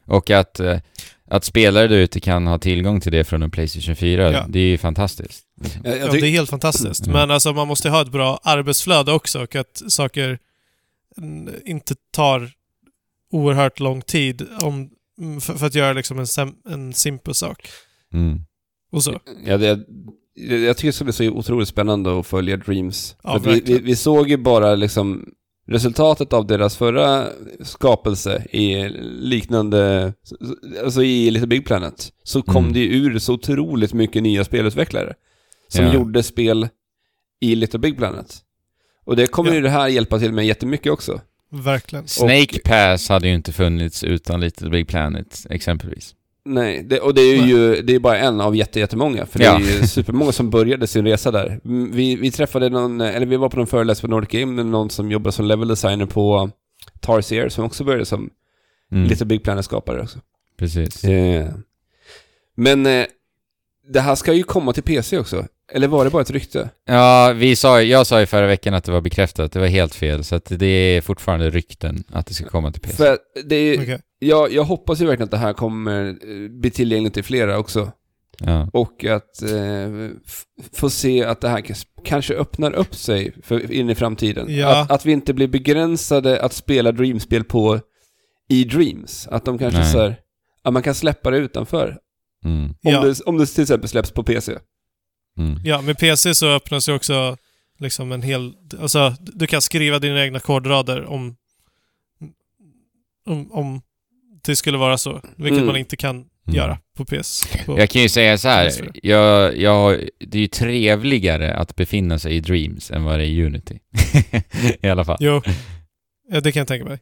Och att, eh, att spelare där ute kan ha tillgång till det från en Playstation 4, Ja. det är ju fantastiskt. Liksom. Ja, det är helt fantastiskt. Mm. Men alltså man måste ha ett bra arbetsflöde också och att saker mm, inte tar oerhört lång tid om, för, för att göra liksom en, sem, en simpel sak. Mm. Och så. Ja, det, jag tycker det ska bli så otroligt spännande att följa Dreams. Ja, vi, vi, vi såg ju bara liksom resultatet av deras förra skapelse i liknande, alltså i Little Big Planet, så kom Mm. det ju ur så otroligt mycket nya spelutvecklare som Ja. gjorde spel i Little Big Planet. Och det kommer Ja. ju det här hjälpa till med jättemycket också. Verkligen. Snake Pass hade ju inte funnits utan Little Big Planet, exempelvis. Nej, det, och det är ju det är bara en av jätte, jättemånga. För Ja. det är ju (laughs) supermånga som började sin resa där. Vi, vi träffade någon, eller vi var på någon föreläsning på Nordic Game med någon som jobbar som level designer på Tarsier som också började som Mm, Little Big Planet-skapare också. Precis. Eh. Men eh, det här ska ju komma till PC också. Eller var det bara ett rykte? Ja, vi sa, jag sa ju förra veckan att det var bekräftat, det var helt fel, så att det är fortfarande rykten att det ska komma till PC. För det är Okej. jag, jag hoppas ju verkligen att det här kommer eh, bli tillgängligt till flera också. Ja. Och att eh, få se att det här kanske öppnar upp sig för, in i framtiden. Ja. Att, att vi inte blir begränsade att spela Dreamspel på i Dreams. Att de kanske Nej. så här, att man kan släppa det utanför. Mm. Om, Ja. det, om det till exempel släpps på PC. Mm. Ja, med PC så öppnas ju också liksom en hel... Alltså, du kan skriva dina egna kodrader om... Om, om det skulle vara så. Vilket Mm. man inte kan göra på PC. På, Jag kan ju säga så här, PS4. jag, jag, det är ju trevligare att befinna sig i Dreams än vad det är i Unity. (laughs) I alla fall. Jo. Ja, det kan jag tänka mig.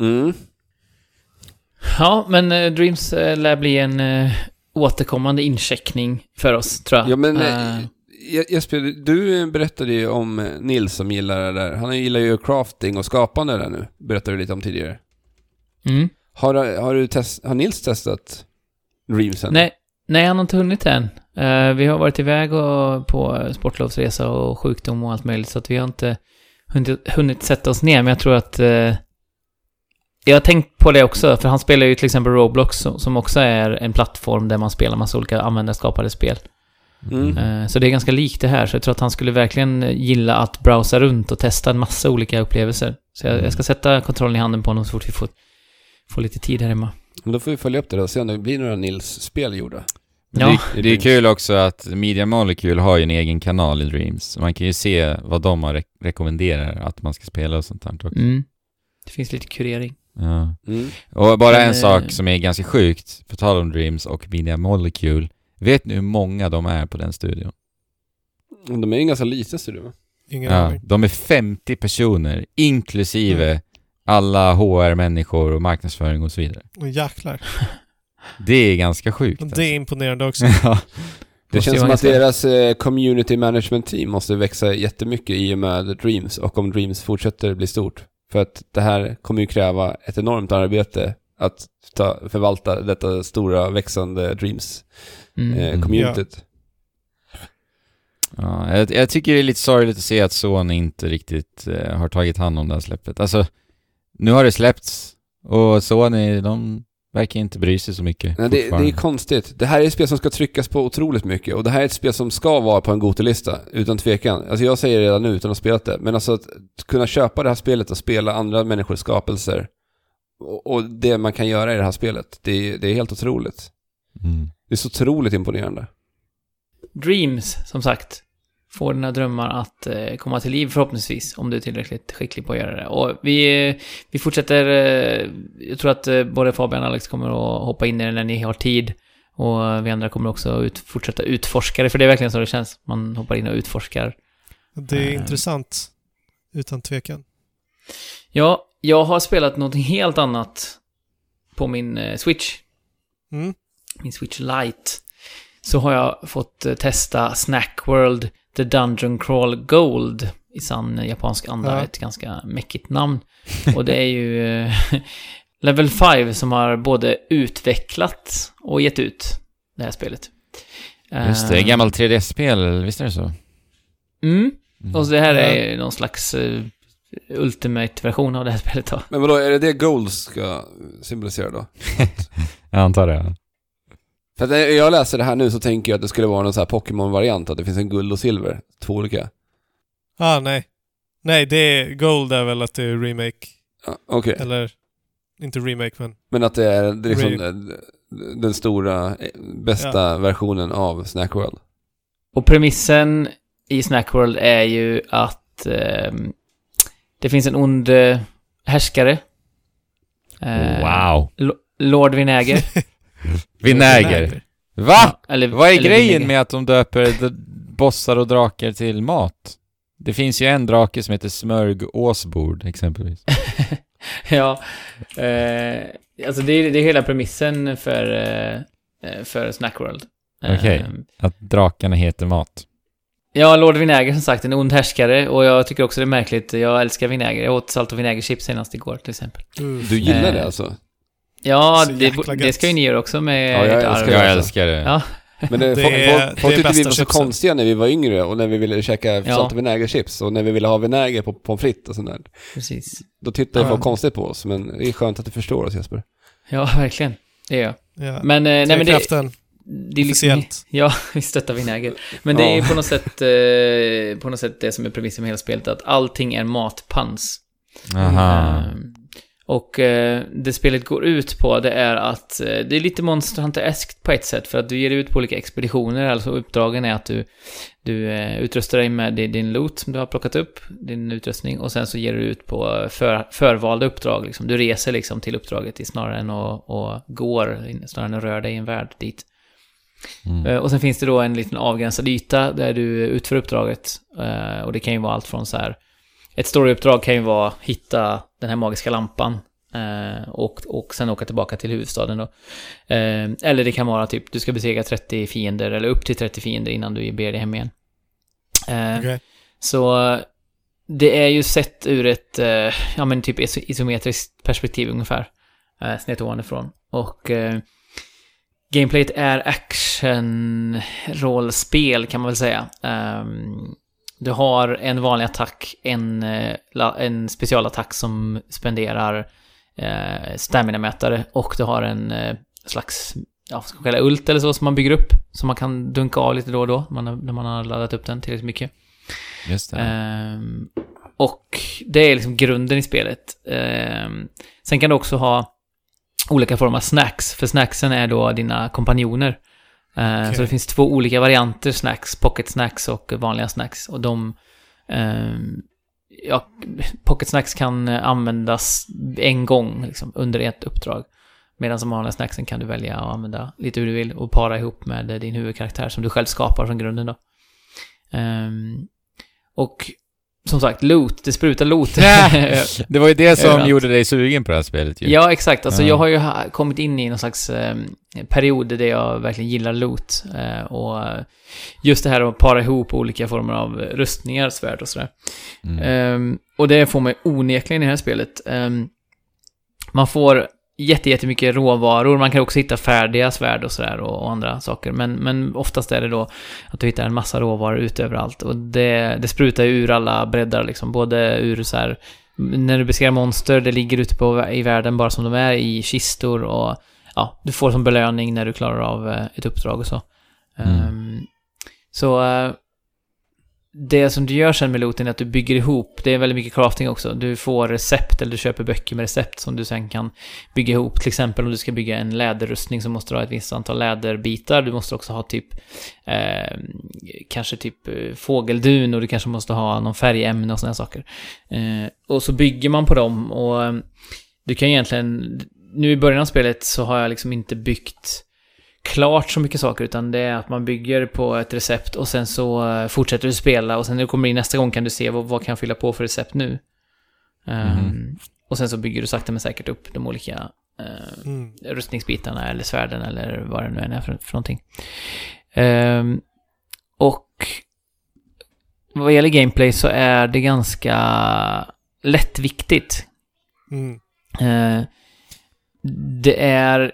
Mm. Ja, men eh, Dreams eh, lär bli en eh, återkommande incheckning för oss, tror jag. Ja men eh, Jesper, du berättade ju om eh, Nils som gillar det där. Han gillar ju crafting och skapande där nu. Berättade du lite om tidigare. mm. Har, har, du test, har Nils testat Dreams än? Nej, nej, han har inte hunnit än. Eh, vi har varit iväg och på sportlovsresa och sjukdom och allt möjligt, så att vi har inte hunnit, hunnit sätta oss ner. Men jag tror att... Eh, jag har tänkt på det också, för han spelar ju till exempel Roblox, som, också är en plattform där man spelar massa olika användarskapade spel. Mm. Eh, Så det är ganska likt det här, så jag tror att han skulle verkligen gilla att browsa runt och testa en massa olika upplevelser. Så jag, jag ska sätta kontrollen i handen på honom så fort vi får, får lite tid här hemma. Men då får vi följa upp det då och se om det blir några Nils-spel gjorda. Ja. Det, det är kul också att Media Molecule har ju en egen kanal i Dreams. Man kan ju se vad de re- rekommenderar att man ska spela och sånt där också. Mm. Det finns lite kurering. Ja. Mm. Och bara en eh, sak som är ganska sjukt, på tal om Dreams och Media Molecule. Vet ni hur många de är på den studion? De är ju en ganska liten studio va? Ingen Ja, aning. de är 50 personer, inklusive alla HR-människor och marknadsföring och så vidare. Åh, Jäklar. (laughs) Det är ganska sjukt. Det är imponerande också. alltså. (laughs) ja. Det känns som att deras eh, community management team måste växa jättemycket i och med Dreams och om Dreams fortsätter bli stort. För att det här kommer ju kräva ett enormt arbete att ta, förvalta detta stora växande Mm. Dreams-communityt. Ja, jag, jag tycker det är lite sorgligt att se att Sony inte riktigt eh, har tagit hand om det här släppet. Alltså, nu har det släppts och Sony, de verkar inte bry sig så mycket. Nej, det, det är konstigt. Det här är ett spel som ska tryckas på otroligt mycket och det här är ett spel som ska vara på en Gotelista utan tvekan. Alltså jag säger det redan nu utan att ha spelat det, men alltså att kunna köpa det här spelet och spela andra människors skapelser och, och det man kan göra i det här spelet, det, är- det är helt otroligt. Mm. Det är så otroligt imponerande. Dreams, som sagt, får dina drömmar att eh, komma till liv förhoppningsvis, om du är tillräckligt skicklig på att göra det. Och vi, eh, vi fortsätter, eh, jag tror att både Fabian och Alex kommer att hoppa in i det när ni har tid. Och vi andra kommer också ut, fortsätta utforska det, för det är verkligen så det känns. Man hoppar in och utforskar. Det är Eh. intressant. Utan tvekan. Ja, jag har spelat något helt annat på min Switch. Mm. min Switch Lite, så har jag fått testa Snack World The Dungeon Crawl Gold i sann japansk anda, Ja. ett ganska mäckigt namn. Och det är ju eh, (laughs) Level 5 som har både utvecklat och gett ut det här spelet. Just det, Eh, gammalt 3DS-spel, visst är det så? Mm, Mm. och så det här är någon slags uh, Ultimate-version av det här spelet då. Men vadå, är det det Gold ska symbolisera då? (laughs) Jag antar det. För att när jag läser det här nu så tänker jag att det skulle vara någon så här Pokémon-variant, att det finns en guld och silver. Två olika. Ah, nej. Nej, det är Gold är väl att det är remake. Ja, Okej. Eller, inte remake men... Men att det är, det är liksom Re- eh, den stora, eh, bästa versionen av Snack World. Och premissen i Snack World är ju att att eh, det finns en ond eh, härskare. Eh, Wow. Lord Vinäger. (laughs) Vinäger. Va? Eller, Vad är eller grejen Vinäger. med att de döper bossar och drakar till mat? Det finns ju en drake som heter Smörgåsbord, exempelvis. (laughs) ja, eh, alltså det är, det är hela premissen för, eh, eh, för Snackworld. Okej. Eh, Att drakarna heter mat. Ja, Lord Vinäger som sagt, en ond härskare och jag tycker också det är märkligt. Jag älskar vinäger. Jag åt salt och vinägerchips senast igår till exempel. Uff. Du gillar Eh, det alltså? Ja, det, det ska ju ni göra också med Ja, jag ert arv. Jag alltså. älskar det. Ja. Men det, Det folk, folk, det folk tyckte vi var så chipsen. konstiga när vi var yngre och när vi ville käka Ja. salt och vinägerchips och när vi ville ha vinäger på pommes frites och sånt där. Precis. Då tittade Ja. folk konstigt på oss, men det är skönt att du förstår oss Jesper. Ja, (laughs) verkligen. Det är jag. Ja. Men, eh, nej, men det, det är liksom. (laughs) Ja, vi stöttar vinäger. Men det är på något sätt, eh, på något sätt det som är premissen med hela spelet, att allting är matpans. Aha. Ehm, Och eh, det spelet går ut på det är att eh, det är lite Monster Hunter-eskt på ett sätt för att du ger dig ut på olika expeditioner. Alltså uppdragen är att du, du eh, utrustar dig med din- din loot som du har plockat upp, din utrustning och sen så ger du ut på för, förvalda uppdrag. Liksom. Du reser liksom till uppdraget snarare än att och går, snarare än att röra dig i en värld dit. Mm. Och sen finns det då en liten avgränsad yta där du utför uppdraget. Och det kan ju vara allt från så här... Ett storyuppdrag kan ju vara hitta den här magiska lampan. eh, Och, och sen åka tillbaka till huvudstaden då. Eh, Eller det kan vara typ, du ska besegra 30 fiender, eller upp till 30 fiender innan du ber dig hem igen. Eh, Okej. Så det är ju sett ur ett, eh, ja men typ iso- isometriskt perspektiv ungefär. Eh, snett ovanifrån. Och eh, gameplayet är action-rollspel kan man väl säga. Ehm, du har en vanlig attack, en, eh, en specialattack som spenderar eh, stamina-mätare och du har en eh, slags, ja, ska man kalla ult eller så som man bygger upp. Som man kan dunka av lite då och då när man, har- när man har laddat upp den tillräckligt mycket. Just det. Ehm, och det är liksom grunden i spelet. Ehm, sen kan du också ha olika former av snacks, för snacksen är då dina kompanjoner. Ehm, Okej. Så det finns två olika varianter snacks, pocket snacks och vanliga snacks. Och de... ehm, ja, pocket snacks kan eh, användas en gång liksom, under ett uppdrag. Medan som vanliga snacksen kan du välja att använda lite hur du vill och para ihop med eh, din huvudkaraktär som du själv skapar från grunden då. Ehm, och som sagt, loot, det sprutar loot. (laughs) Det var ju det som gjorde dig sugen på det här spelet ju. ja, exakt. Alltså Ja. jag har ju kommit in i någon slags eh, period där jag verkligen gillar loot. Eh, och eh, just det här att para ihop olika former av rustningar, svärd och sådär. Mm. Ehm, och det får man onekligen i det här spelet. Ehm, man får jätte, jättemycket råvaror, man kan också hitta färdiga svärd och sådär och, och andra saker. Men, men oftast är det då att du hittar en massa råvaror ute överallt. Och det, det sprutar ju ur alla breddar liksom, både ur så här när du besegrar monster, det ligger ute på, i världen bara som de är i kistor och ja, du får som belöning när du klarar av eh, ett uppdrag och så. Mm. Ehm, så eh, det som du gör sen med looten är att du bygger ihop, det är väldigt mycket crafting också. Du får recept eller du köper böcker med recept som du sen kan bygga ihop. Till exempel om du ska bygga en läderrustning så måste du ha ett visst antal läderbitar. Du måste också ha typ eh, kanske typ eh, fågeldun och du kanske måste ha någon färgämne och sådana saker. Eh, och så bygger man på dem och eh, du kan egentligen, nu i början av spelet så har jag liksom inte byggt klart så mycket saker utan det är att man bygger på ett recept och sen så eh, fortsätter du spela och sen när du kommer in nästa gång kan du se vad, vad kan jag fylla på för recept nu. Ehm, Mhm. och sen så bygger du sakta men säkert upp de olika eh, Mm. rustningsbitarna eller svärden eller vad det nu än är för, för någonting. Ehm, och vad gäller gameplay så är det ganska lättviktigt. Mm. Eh, det är...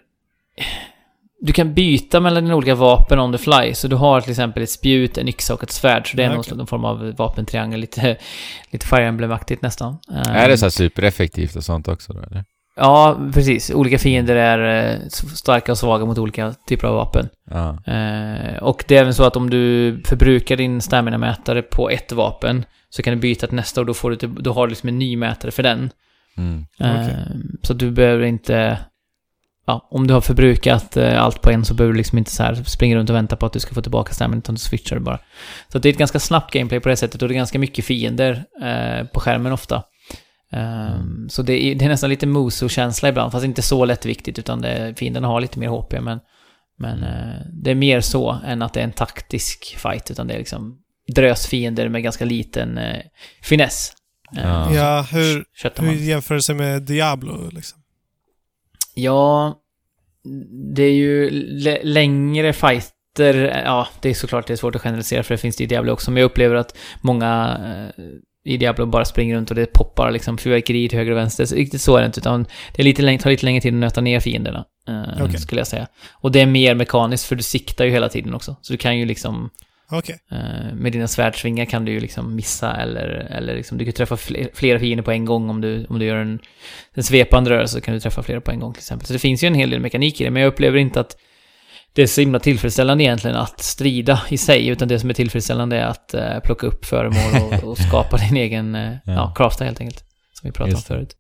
Du kan byta mellan dina olika vapen on the fly. Så du har till exempel ett spjut, en yxa och ett svärd. Så det är Ja, någon, form av vapentriangel. Lite, lite Fire Emblem-aktigt nästan. Är det så här supereffektivt och sånt också då, eller? Ja, precis. Olika fiender är eh, starka och svaga mot olika typer av vapen. Ja. Eh, och det är även så att om du förbrukar din stamina-mätare på ett vapen så kan du byta till nästa och då, får du, typ- då har du liksom en ny mätare för den. Mm. Eh, Okej. Så du behöver inte ja, om du har förbrukat eh, allt på en så behöver du liksom inte så här springa runt och vänta på att du ska få tillbaka stammen, utan du switchar bara. Så det är ett ganska snabbt gameplay på det sättet och det är ganska mycket fiender eh, på skärmen ofta. Um, Så det är, det är nästan lite Muso-känsla ibland, fast inte så lättviktigt, utan det, fienderna har lite mer HP, men, men eh, det är mer så än att det är en taktisk fight, utan det är liksom drös fiender med ganska liten eh, finess. Eh, Ja. Ja, hur, hur man. jämför det sig med Diablo liksom? Ja, det är ju lä- längre fighter. Ja, det är såklart det är svårt att generalisera för det finns det i Diablo också. Men jag upplever att många eh, i Diablo bara springer runt och det poppar liksom fyrverkerier till höger och vänster. Så riktigt så är det inte, utan det är lite läng- tar lite längre tid att nöta ner fienderna. eh, Okej. Skulle jag säga. Och det är mer mekaniskt för du siktar ju hela tiden också. Så du kan ju liksom Okej. Eh, med dina svärdsvingar kan du ju liksom missa eller, eller liksom, du kan träffa fler, flera fiender på en gång om du, om du gör en, en svepande rörelse så kan du träffa flera på en gång till exempel. Så det finns ju en hel del mekanik i det, men jag upplever inte att det är så himla tillfredsställande egentligen att strida i sig, utan det som är tillfredsställande är att eh, plocka upp föremål och, (laughs) och skapa din egen, eh, ja. Ja. crafta helt enkelt. Som vi pratade Just om det. förut.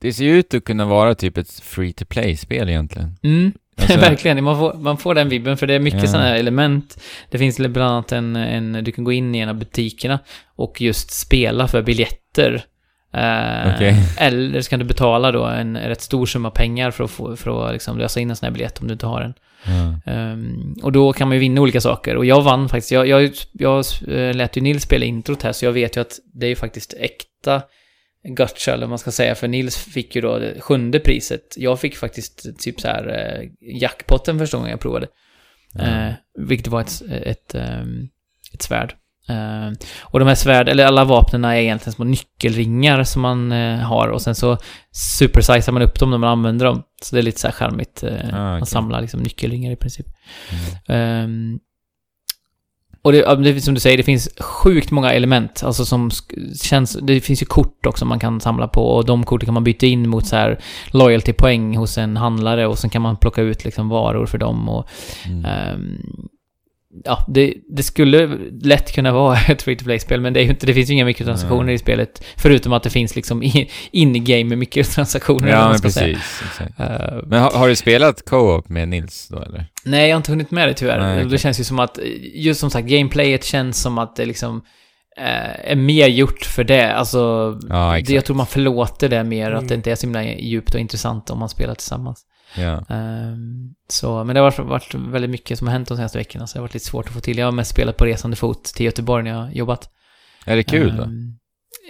Det ser ju ut att kunna vara typ ett free to play-spel egentligen. Mm. Alltså- (laughs) Verkligen, man får, man får den vibben för det är mycket Ja. sådana här element. Det finns bland annat en, en, du kan gå in i en av butikerna och just spela för biljetter. Eh, Okej. (laughs) Eller så kan du betala då en rätt stor summa pengar för att, få, för att liksom lösa in en sån här biljett om du inte har en. Ja. Ehm, och då kan man ju vinna olika saker. Och jag vann faktiskt. Jag, jag, jag eh, lät ju Nils spela introt här, så jag vet ju att det är ju faktiskt äkta gotcha, eller vad man ska säga. För Nils fick ju då det sjunde priset. Jag fick faktiskt typ så här eh, jackpotten första gången jag provade. Eh, vilket var ett, ett, ehm, ett svärd. Eh, och de här svärd, eller alla vapnen är egentligen små nyckelringar som man har och sen så supersizar man upp dem när man använder dem. Så det är lite så här charmigt. Ah, Man okej. samlar liksom nyckelringar i princip. Mm. Och det, det, som du säger, det finns sjukt många element. Alltså som känns... Det finns ju kort också man kan samla på och de korten kan man byta in mot så här loyalty-poäng hos en handlare och sen kan man plocka ut liksom varor för dem och... Mm. ehm, ja, det, det skulle lätt kunna vara (laughs) ett free to play-spel, men det, är ju inte, det finns ju inga mikrotransaktioner Nej. i spelet. Förutom att det finns liksom in-game med mikrotransaktioner. Ja, man men ska säga. precis. Exakt. Eh, Men har, har du spelat co-op med Nils då eller? Nej, jag har inte hunnit med det tyvärr. Nej, Det okej. känns ju som att, just som sagt, gameplayet känns som att det liksom eh, är mer gjort för det. Alltså, Ja, det, jag tror man förlåter det mer, att Mm. det inte är så himla djupt och intressant om man spelar tillsammans. Ja. Ehm, så, men det har varit, väldigt mycket som har hänt de senaste veckorna, så det har varit lite svårt att få till. Jag har mest spelat på resande fot till Göteborg när jag har jobbat. Är det kul då? Ehm,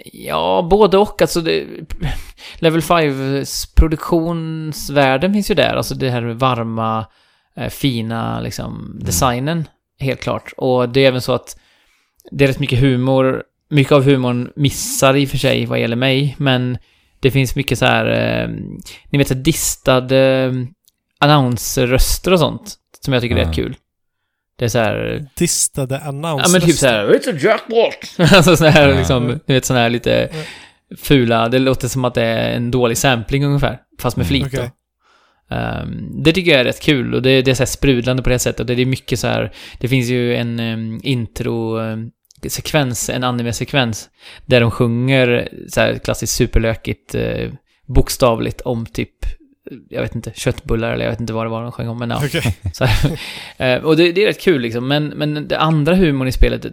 Ja, både och. Alltså det, Level 5s produktionsvärden finns ju där. Alltså det här varma, eh, fina liksom, designen, helt klart. Och det är även så att det är rätt mycket humor. Mycket av humorn missar i och för sig vad gäller mig, men det finns mycket så här, eh, ni vet, så här distade eh, announcerröster och sånt, som jag tycker är Ja. rätt kul. Det är så här... Distade annons. Ja men typ såhär, it's a jackpot! (laughs) alltså sån här Ja. liksom, du vet sån här lite fula, det låter som att det är en dålig sampling ungefär. Fast med Mm, flit okej. då. Ehm, det tycker jag är rätt kul och det, det är så här sprudlande på det sättet. Det är mycket så här, det finns ju en um, intro um, sekvens, en anime-sekvens, där de sjunger så här klassiskt superlökigt, uh, bokstavligt om typ, jag vet inte, köttbullar eller jag vet inte vad det var de sjöng om, men ja. (laughs) Så här, eh, och det, det är rätt kul liksom, men, men det andra humorn i spelet eh,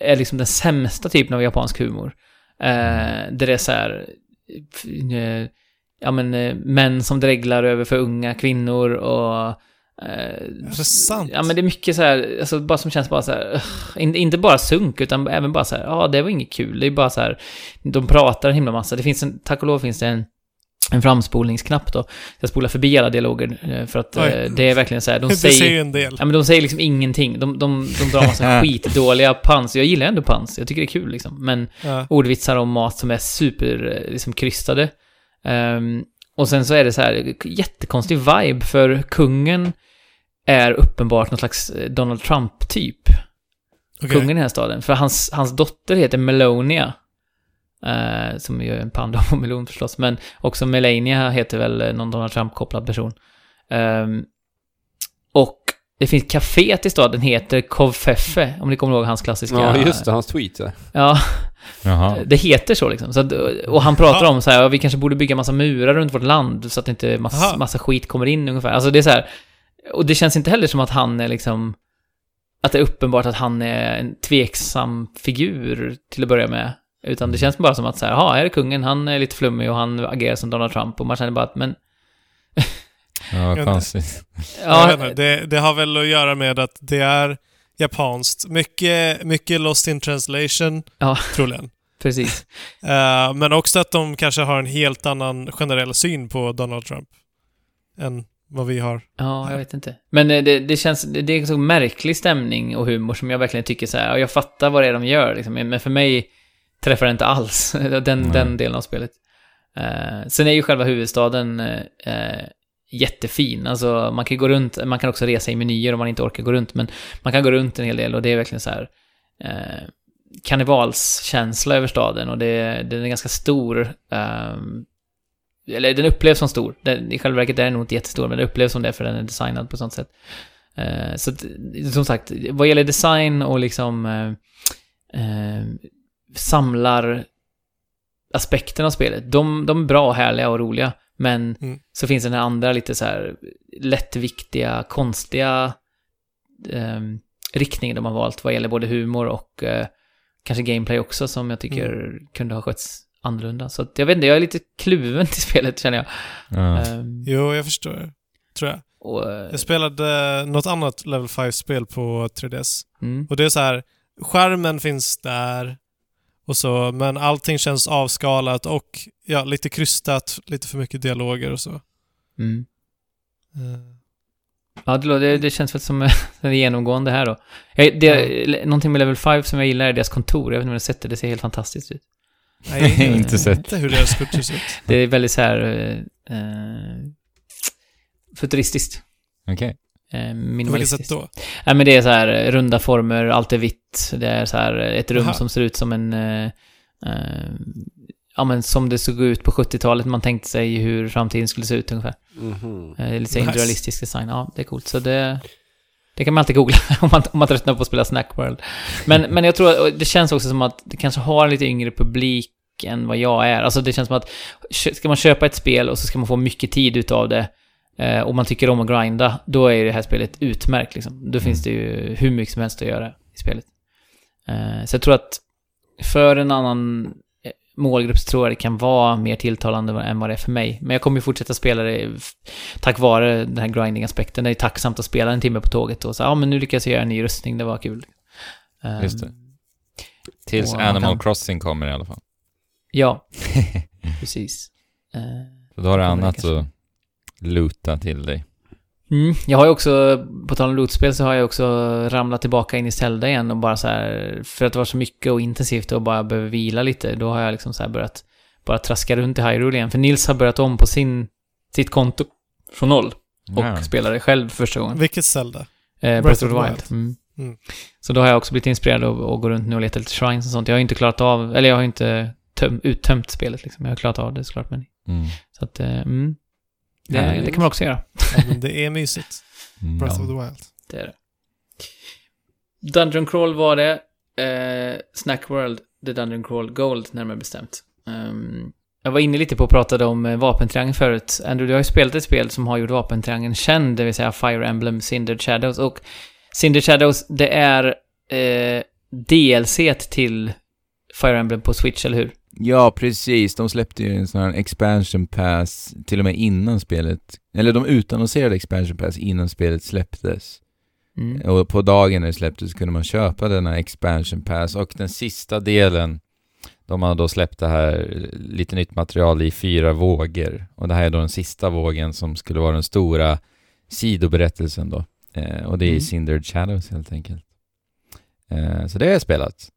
är liksom den sämsta typen av japansk humor. Eh, där det är så här, eh, ja men, eh, män som dreglar över för unga kvinnor och... Eh, Är det sant? Ja men det är mycket så här, alltså bara som känns bara så här, in, inte bara sunk utan även bara så här, ja det var inget kul, det är bara så här, de pratar en himla massa, det finns en, tack och lov finns det en en framspolningsknapp då. Jag spolar förbi alla dialoger eh, för att Oj. eh, det är verkligen så här, de (laughs) säger... ju en del. Ja men de säger liksom ingenting. De, de, de drar massa (laughs) skitdåliga pans. Jag gillar ändå pans. Jag tycker det är kul liksom. Men Ja. ordvitsar om mat som är super, eh, liksom krystade. Ehm, och sen så är det så här, jättekonstig vibe för kungen är uppenbart någon slags eh, Donald Trump-typ. Okej. Kungen i den här staden. För hans, hans dotter heter Melonia. Eh, som ju är en panda på (laughs) melon förstås. Men också Melania heter väl eh, någon Donald Trump-kopplad person. Ehm, och det finns kaféet i staden heter Kovfeffe, om ni kommer ihåg hans klassiska... Ja, just det, hans tweet. Ja. Ja, Jaha. Det heter så liksom. Så att, och han pratar om så här, ja, vi kanske borde bygga massa murar runt vårt land så att inte massa, Aha. massa skit kommer in ungefär. Alltså det är så här, och det känns inte heller som att han är liksom, att det är uppenbart att han är en tveksam figur till att börja med. Utan det känns bara som att så här, ja, här är kungen, han är lite flummig och han agerar som Donald Trump och man känner bara att, men, (laughs) Ja, konstigt. Ja, inte, det, det har väl att göra med att det är japanskt. Mycket, mycket lost in translation, Ja. troligen. (laughs) precis. Eh, men också att de kanske har en helt annan generell syn på Donald Trump än vad vi har. Ja, jag vet inte. Men eh, det, det känns, det är en så märklig stämning och humor som jag verkligen tycker så här, jag fattar vad det är de gör liksom, men för mig träffar det inte alls (laughs) den, Nej. den delen av spelet. Eh, sen är ju själva huvudstaden eh, jättefin, alltså man kan gå runt, man kan också resa i menyer om man inte orkar gå runt, men man kan gå runt en hel del och det är verkligen så här eh, karnevalskänsla över staden och det, den är ganska stor. ehm, eller den upplevs som stor. Den, I själva verket är den nog inte jättestor, men den upplevs som det för den är designad på sånt sätt. Eh, så att, som sagt, vad gäller design och liksom eh, eh, samlar aspekten av spelet, de, de är bra, härliga och roliga. Men Mm. så finns den här andra lite så här lättviktiga, konstiga eh, riktningen de har valt vad gäller både humor och kanske gameplay också som jag tycker kunde ha skötts annorlunda. Så att, jag vet inte, jag är lite kluven till (laughs) spelet känner jag. Ja. Ehm, Jo, jag förstår. Tror jag. och, eh, Jag spelade något annat Level 5-spel på 3DS. mm, Och det är så här, skärmen finns där och så, men allting känns avskalat och ja, lite krystat, lite för mycket dialoger och så. mm. Eh, Ja, det, det, det känns väl som (laughs) det genomgående här då. Jag, det, Någonting med Level 5 som jag gillar är deras kontor. Jag vet inte om du har sett det, det ser helt fantastiskt ut. Nej, (laughs) Inte sett. Inte hur deras kultur ser ut. Det är väldigt så här... Eh, eh, futuristiskt. Okej. Eh, På vilket minimalistiskt. sätt då? Nej men det är så här eh, runda former, allt är vitt. Det är så här ett rum Aha. som ser ut som en... Eh, ja men som det såg ut på 70-talet. Man tänkte sig hur framtiden skulle se ut ungefär. Mhm. Eh, lite Nice. individualistisk design. Ja, det är coolt. Så det... Det kan man alltid googla (laughs) om man, om man tröttnar på att spela Snack World. Men, men jag tror att det känns också som att det kanske har en lite yngre publik än vad jag är. Alltså det känns som att ska man köpa ett spel och så ska man få mycket tid utav det eh, och man tycker om att grinda, då är det här spelet utmärkt liksom. Då finns det ju hur mycket som helst att göra i spelet. Eh, så jag tror att för en annan målgrupp så tror jag det kan vara mer tilltalande än vad det är för mig. Men jag kommer ju fortsätta spela det tack vare den här grinding-aspekten. Det är tacksamt att spela en timme på tåget och så, ja men nu lyckas jag göra en ny rustning, det var kul. Eh, Just det. Tills Animal kan- Crossing kommer i alla fall. Ja, (laughs) precis. Eh, Så då har du annat att luta till dig. Mm, jag har ju också, på tal om lootspel, så har jag också ramlat tillbaka in i Zelda igen och bara så här, för att det var så mycket och intensivt och bara behöver vila lite, då har jag liksom så börjat bara traska runt i Hyrule igen. För Nils har börjat om på sin, sitt konto från noll och Ja. spelar det själv för första gången. Vilket Zelda? Eh, Breath of the Wild. Mm. Mm. Så då har jag också blivit inspirerad och, och går runt nu och letar lite shrines och sånt. Jag har inte klarat av, eller jag har inte töm, uttömt spelet liksom. Jag har klarat av det såklart, men Mm. så att, eh, mm. Det, Härligt. det kan man också göra. Ja, men det är mysigt. Mm. Breath Ja. of the Wild. Det är det. Dungeon Crawl var det. Eh, Snack World, The Dungeon Crawl Gold närmare bestämt. Ehm, jag var inne lite på och pratade om eh, vapentriangeln förut. Andrew, du har ju spelat ett spel som har gjort vapentriangeln känd, det vill säga Fire Emblem Cindered Shadows. Och Cindered Shadows, det är eh, DLC till Fire Emblem på Switch, eller hur? Ja, precis. De släppte ju en sån här expansion pass till och med innan spelet. Eller de utannonserade expansion pass innan spelet släpptes. Mm. Och på dagen när det släpptes kunde man köpa denna expansion pass och den sista delen de har då släppt det här lite nytt material i fyra vågor. Och det här är då den sista vågen som skulle vara den stora sidoberättelsen då. Eh, och det är Mm. Cindered Shadows helt enkelt. Eh, så det har jag spelat.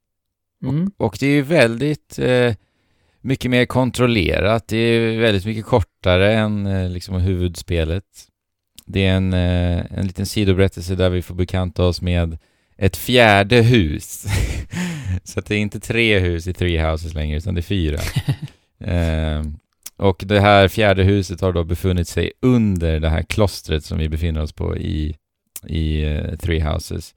Mm. Och det är ju väldigt eh, mycket mer kontrollerat. Det är väldigt mycket kortare än eh, liksom huvudspelet. Det är en, eh, en liten sidoberättelse där vi får bekanta oss med ett fjärde hus. (laughs) Så att det är inte tre hus i Three Houses längre, utan det är fyra. (laughs) eh, och det här fjärde huset har då befunnit sig under det här klostret som vi befinner oss på i, i eh, Three Houses.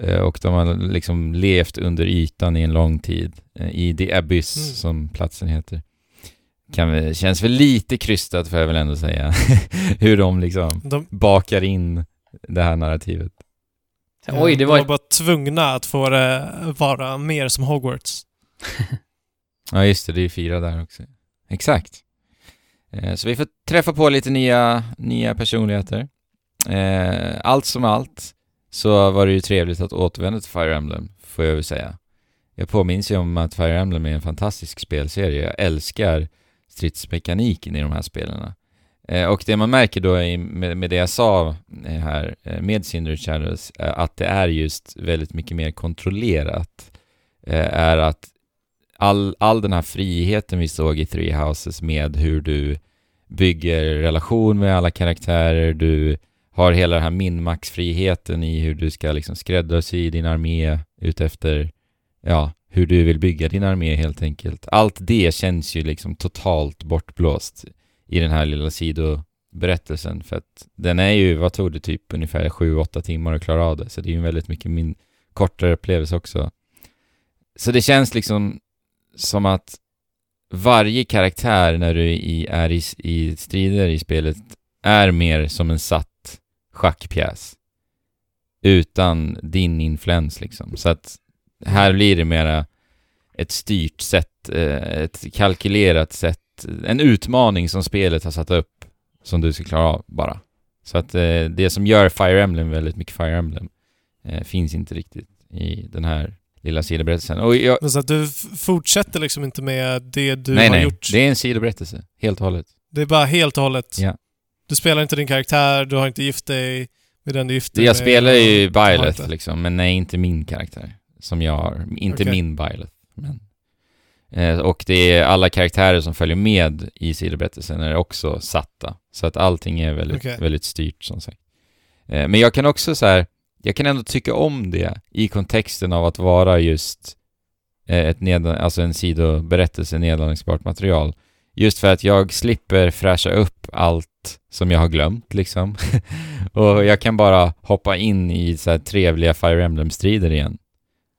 Eh, och de har liksom levt under ytan i en lång tid. Eh, I The Abyss, Mm. som platsen heter. Kan väl, känns väl lite krystat får jag väl ändå säga. (laughs) Hur de liksom De, bakar in det här narrativet. Oj, det de var var ett... bara tvungna att få det vara mer som Hogwarts. (laughs) Ja just det, det är ju fyra där också. Exakt. Eh, Så vi får träffa på lite nya, nya personligheter. Eh, Allt som allt så var det ju trevligt att återvända till Fire Emblem, får jag väl säga. Jag påminns ju om att Fire Emblem är en fantastisk spelserie. Jag älskar stridsmekaniken i de här spelen. Eh, Och det man märker då i- med med det jag sa eh, här eh, med Cinder Shadows, eh, att det är just väldigt mycket mer kontrollerat, eh, är att all, all den här friheten vi såg i Three Houses med hur du bygger relation med alla karaktärer, du har hela den här min-max-friheten i hur du ska liksom skräddarsy din armé utefter, ja, hur du vill bygga din armé helt enkelt. Allt det känns ju liksom totalt bortblåst i den här lilla sidoberättelsen för att den är ju, vad tog det, typ ungefär 7-8 timmar att klara av det, så det är ju en väldigt mycket min kortare upplevelse också. Så det känns liksom som att varje karaktär när du i, är i, i strider i spelet är mer som en satt schackpjäs. Utan din influens liksom. Så att här blir det mera ett styrt sätt, eh, ett kalkylerat sätt, en utmaning som spelet har satt upp som du ska klara av bara. Så att eh, det som gör Fire Emblem väldigt mycket Fire Emblem eh, finns inte riktigt i den här lilla sidoberättelsen. Och jag, så att du fortsätter liksom inte med det du nej, har nej, gjort. det är en sidoberättelse, helt och hållet. Det är bara helt och hållet. Ja. Du spelar inte din karaktär, du har inte gift dig med den du gift dig Jag spelar ju Byleth inte. liksom, men nej, inte min karaktär. Som jag har. Inte Okej. min Byleth. Men. Eh, och det är alla karaktärer som följer med i sidoberättelsen är också satta. Så att allting är väldigt, Okej. väldigt styrt som sagt. Eh, men jag kan också så här, jag kan ändå tycka om det i kontexten av att vara just eh, ett ned, alltså en sidoberättelse, nedladdningsbart material. Just för att jag slipper fräscha upp allt som jag har glömt liksom. (laughs) och jag kan bara hoppa in i så här trevliga Fire Emblem-strider igen.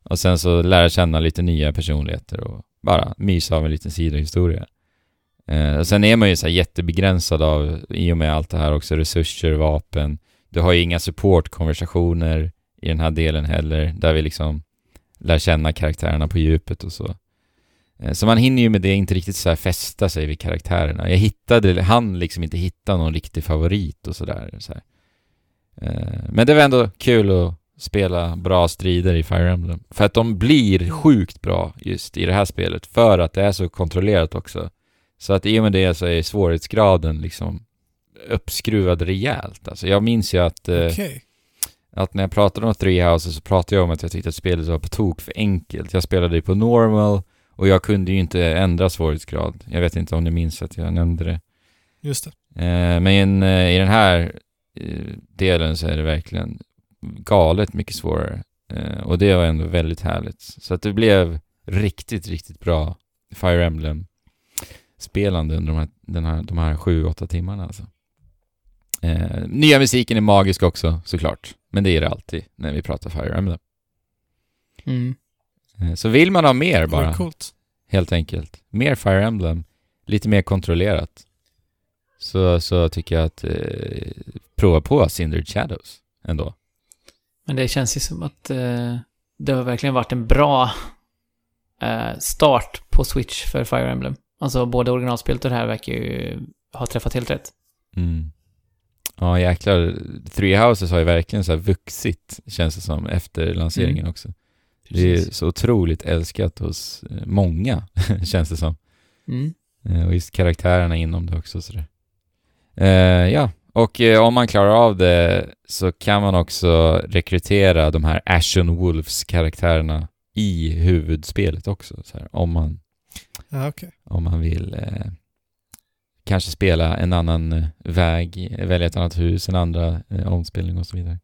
Och sen så lära känna lite nya personligheter och bara mysa av en liten sidohistoria. Eh, och sen är man ju så här jättebegränsad av, i och med allt det här också, resurser, vapen. Du har ju inga supportkonversationer i den här delen heller, där vi liksom lär känna karaktärerna på djupet och så. Eh, Så man hinner ju med det inte riktigt så här fästa sig vid karaktärerna. Jag hittade, han liksom inte hitta någon riktig favorit och sådär. Så. Eh, Men det var ändå kul att spela bra strider i Fire Emblem. För att de blir sjukt bra just i det här spelet, för att det är så kontrollerat också. Så att i och med det så är svårighetsgraden liksom uppskruvad rejält. Alltså jag minns ju att eh, Okej. att när jag pratade om Three Houses så pratade jag om att jag tyckte att spelet var på tok för enkelt. Jag spelade ju på normal och jag kunde ju inte ändra svårighetsgrad. Jag vet inte om ni minns att jag nämnde det. Just det. Eh, men eh, i den här eh, delen så är det verkligen galet mycket svårare. Eh, och det var ändå väldigt härligt. Så att det blev riktigt, riktigt bra Fire Emblem spelande under de här, den här, de här sju, åtta timmarna alltså. Eh, nya musiken är magisk också, såklart. Men det är det alltid när vi pratar Fire Emblem. Mm. Eh, så vill man ha mer bara, Bara. Coolt. helt enkelt. Mer Fire Emblem, lite mer kontrollerat. Så, så tycker jag att eh, prova på Cindered Shadows ändå. Men det känns ju som att eh, det har verkligen varit en bra eh, start på Switch för Fire Emblem. Alltså både originalspelet och det här verkar ju ha träffat helt rätt. Mm. Ja jäklar, Three Houses har ju verkligen så här vuxit, känns det som, efter lanseringen Mm. också. Det är så otroligt älskat hos eh, många, (laughs) känns det som. Mm. Eh, Och just karaktärerna inom det också sådär. Eh, ja, och eh, om man klarar av det så kan man också rekrytera de här Ashen Wolves-karaktärerna i huvudspelet också. Så här, om, man, Ja, okej. om man vill eh, kanske spela en annan eh, väg, välja ett annat hus, en andra omspelning och så vidare.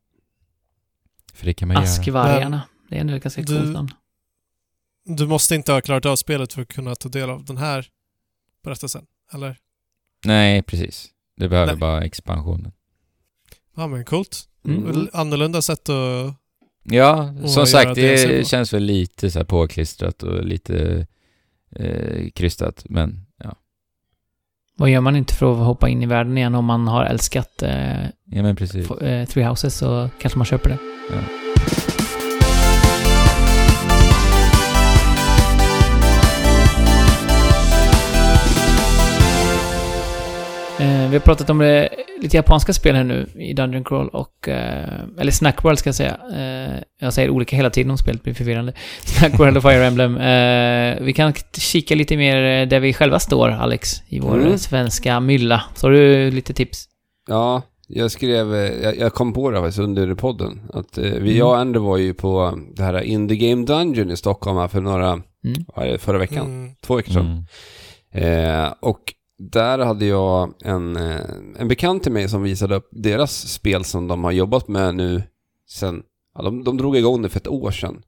För det kan man göra. Askvargarna. Det är ändå ett ganska Du- coolt namn. Du måste inte ha klarat av spelet för att kunna ta del av den här berättelsen, eller? Nej, precis. Det behöver Nej. bara expansionen. Ja, men coolt. Mm. Annorlunda sätt att Ja, som sagt, det det känns väl lite så här påklistrat och lite eh, krystat, men ja. Vad gör man inte för att hoppa in i världen igen om man har älskat eh, Ja men precis. eh, Three Houses så kanske man köper det. Ja. Vi har pratat om det, lite japanska spel här nu i Dungeon Crawl och... Eh, eller Snack World ska jag säga. Eh, jag säger olika hela tiden om spelet blir förvirrande. (laughs) Snack World och Fire Emblem. Eh, vi kan kika lite mer eh, där vi själva står, Alex, i vår Mm. eh, svenska mylla. Så har du lite tips? Ja, jag skrev, eh, jag, jag kom på det faktiskt under podden. Att eh, vi, Mm. jag och Andrew var ju på det här Indie Game Dungeon i Stockholm här för några, Mm. förra veckan? Mm. Två veckor sedan. Mm. Eh, och där hade jag en, eh, en bekant till mig som visade upp deras spel som de har jobbat med nu sen, ja, de, de drog igång det för ett år sedan.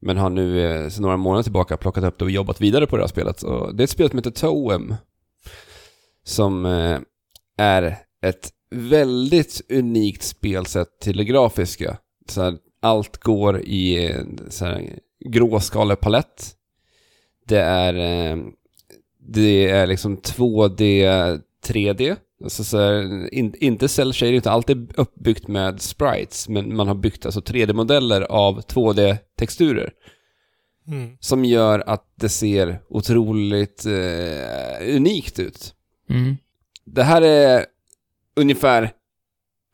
Men har nu eh, sedan några månader tillbaka plockat upp det och jobbat vidare på det här spelet. Och det är ett spel som heter Toem. Som eh, är ett väldigt unikt spelsätt till det grafiska. Så här, allt går i en så här, gråskalepalett. Det är, eh, det är liksom 2D, 3D. Alltså så här, in, inte cell shading, utan allt är uppbyggt med sprites. Men man har byggt alltså 3D-modeller av 2D-texturer. Mm. Som gör att det ser otroligt eh, unikt ut. Mm. Det här är ungefär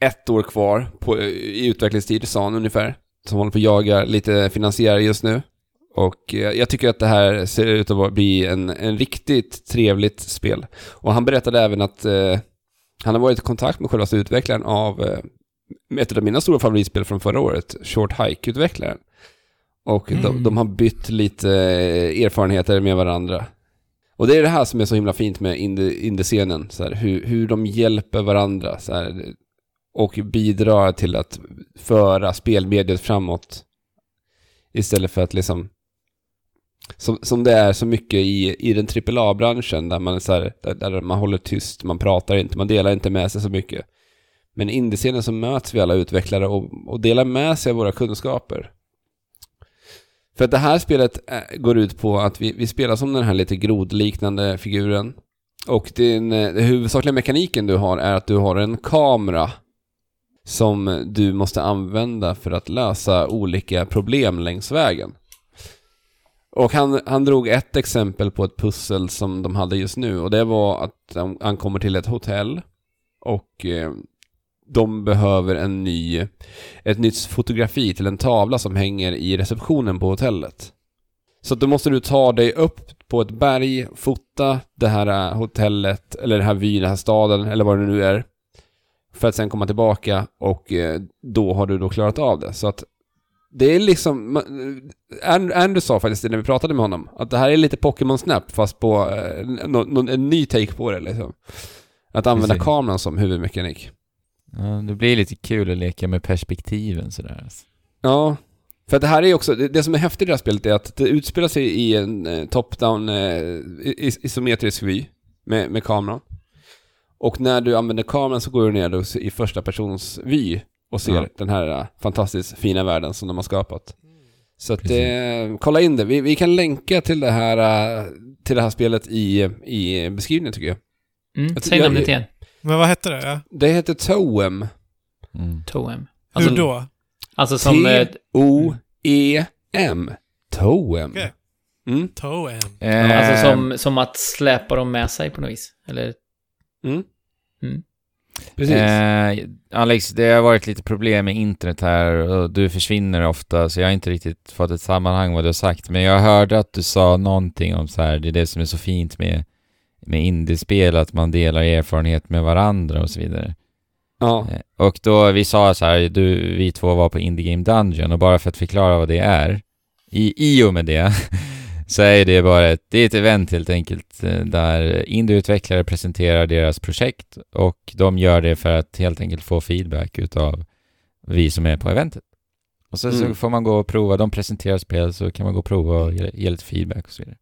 ett år kvar på, i utvecklingstid, sa han ungefär. Som håller på att jaga lite finansiärer just nu. Och eh, jag tycker att det här ser ut att bli en, en riktigt trevligt spel. Och han berättade även att eh, han har varit i kontakt med själva utvecklaren av eh, ett av mina stora favoritspel från förra året, Short Hike-utvecklaren. Och de, Mm. de har bytt lite eh, erfarenheter med varandra. Och det är det här som är så himla fint med indie- indie-scenen, så här, hur, hur de hjälper varandra så här, och bidrar till att föra spelmediet framåt. Istället för att liksom, som, som det är så mycket i, i den AAA-branschen, där man, är så här, där, där man håller tyst, man pratar inte, man delar inte med sig så mycket. Men i indiescenen så möts vi alla utvecklare och, och delar med sig av våra kunskaper. För att det här spelet eh, går ut på att vi, vi spelar som den här lite grodliknande figuren. Och den, eh, den huvudsakliga mekaniken du har är att du har en kamera som du måste använda för att lösa olika problem längs vägen. Och han, han drog ett exempel på ett pussel som de hade just nu och det var att han kommer till ett hotell och eh, de behöver en ny, ett nytt fotografi till en tavla som hänger i receptionen på hotellet. Så då måste du ta dig upp på ett berg, fota det här eh, hotellet, eller den här vyn, den här staden, eller vad det nu är. För att sen komma tillbaka och eh, då har du då klarat av det. Så att det är liksom, Andrew sa faktiskt det när vi pratade med honom, att det här är lite Pokémon Snap fast på eh, nå- nå- en ny take på det liksom. Att använda Precis. kameran som huvudmekanik. Ja, det blir lite kul att leka med perspektiven sådär. alltså. Ja, för att det här är också, det, det som är häftigt i det här spelet är att det utspelar sig i en eh, top-down eh, is- isometrisk vy med, med kameran. Och när du använder kameran så går du ner då i första persons vy och ser Ja. den här eh, fantastiskt fina världen som de har skapat. Så att, eh, kolla in det. Vi, vi kan länka till det här, eh, till det här spelet i, i beskrivningen tycker jag. Mm. Jag- Säg namnet igen. Men vad hette det? Ja? Det heter Toem. Mm. Toem. Hur Alltså, då? alltså som... eh, T-O-E-M. Toem. Okej. Mm. Toem. Eh, Alltså som, som att släpa dem med sig på något vis. Eller... Mm. Mm. Precis. Eh, Alex, det har varit lite problem med internet här och du försvinner ofta så jag har inte riktigt fått ett sammanhang vad du har sagt. Men jag hörde att du sa någonting om så här, det är det som är så fint med, med indiespel, att man delar erfarenhet med varandra och så vidare. ja. Eh, Och då, vi sa så här, du, vi två var på Indie Game Dungeon och bara för att förklara vad det är, i, i och med det, (laughs) så är det bara ett, det är ett event helt enkelt eh, där indieutvecklare presenterar deras projekt och de gör det för att helt enkelt få feedback utav vi som är på eventet. Och sen så Mm. får man gå och prova, de presenterar spel så kan man gå och prova och ge, ge lite feedback och så vidare.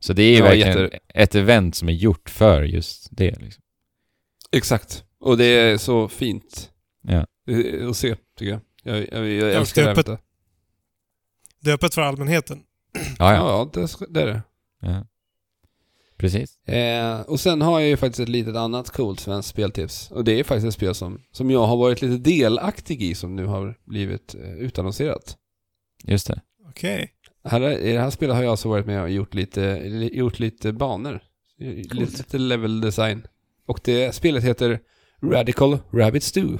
Så det är ju Ja, verkligen jätte- ett event som är gjort för just det liksom. Exakt. Och det är så fint Ja. eh, att se, tycker jag. Jag, jag, jag älskar det eventet. Det är öppet för allmänheten. Ja, ja. Ja, det, det är det. ja. Precis. Eh, och sen har jag ju faktiskt ett litet annat coolt svenskt speltips. Och det är faktiskt ett spel som, som jag har varit lite delaktig i som nu har blivit eh, utannonserat. Just det. Okej. Här, är- I det här spelet har jag alltså varit med och gjort lite, gjort lite banor. Lite level design. Och det spelet heter Radical Rabbit Stew.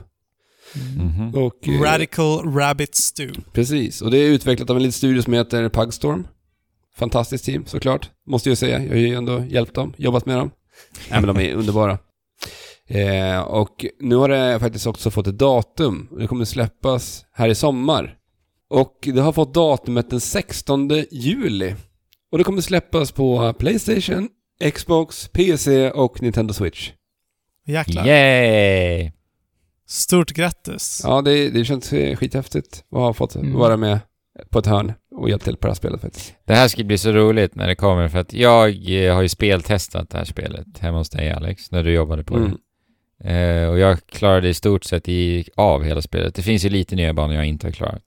Mhm. Och, eh, Radical Rabbit Stew. Precis, och det är utvecklat av en liten studio som heter Pugstorm. Fantastiskt team såklart, måste jag säga. Jag har ju ändå hjälpt dem, jobbat med dem. Nej men de är underbara. Eh, och nu har det faktiskt också fått ett datum. Det kommer släppas här i sommar. Och det har fått datumet den 16 juli. Och det kommer släppas på Playstation, Xbox, PC och Nintendo Switch. Jäklar. Yay! Stort grattis. Ja, det, det känns eh, skithäftigt att ha fått Mm. vara med på ett hörn och hjälpt till på det här spelet faktiskt. Det här ska bli så roligt när det kommer för att jag eh, har ju speltestat det här spelet hemma hos dig Alex, när du jobbade på Mm. det. Eh, och jag klarade i stort sett i, av hela spelet. Det finns ju lite nya banor jag inte har klarat.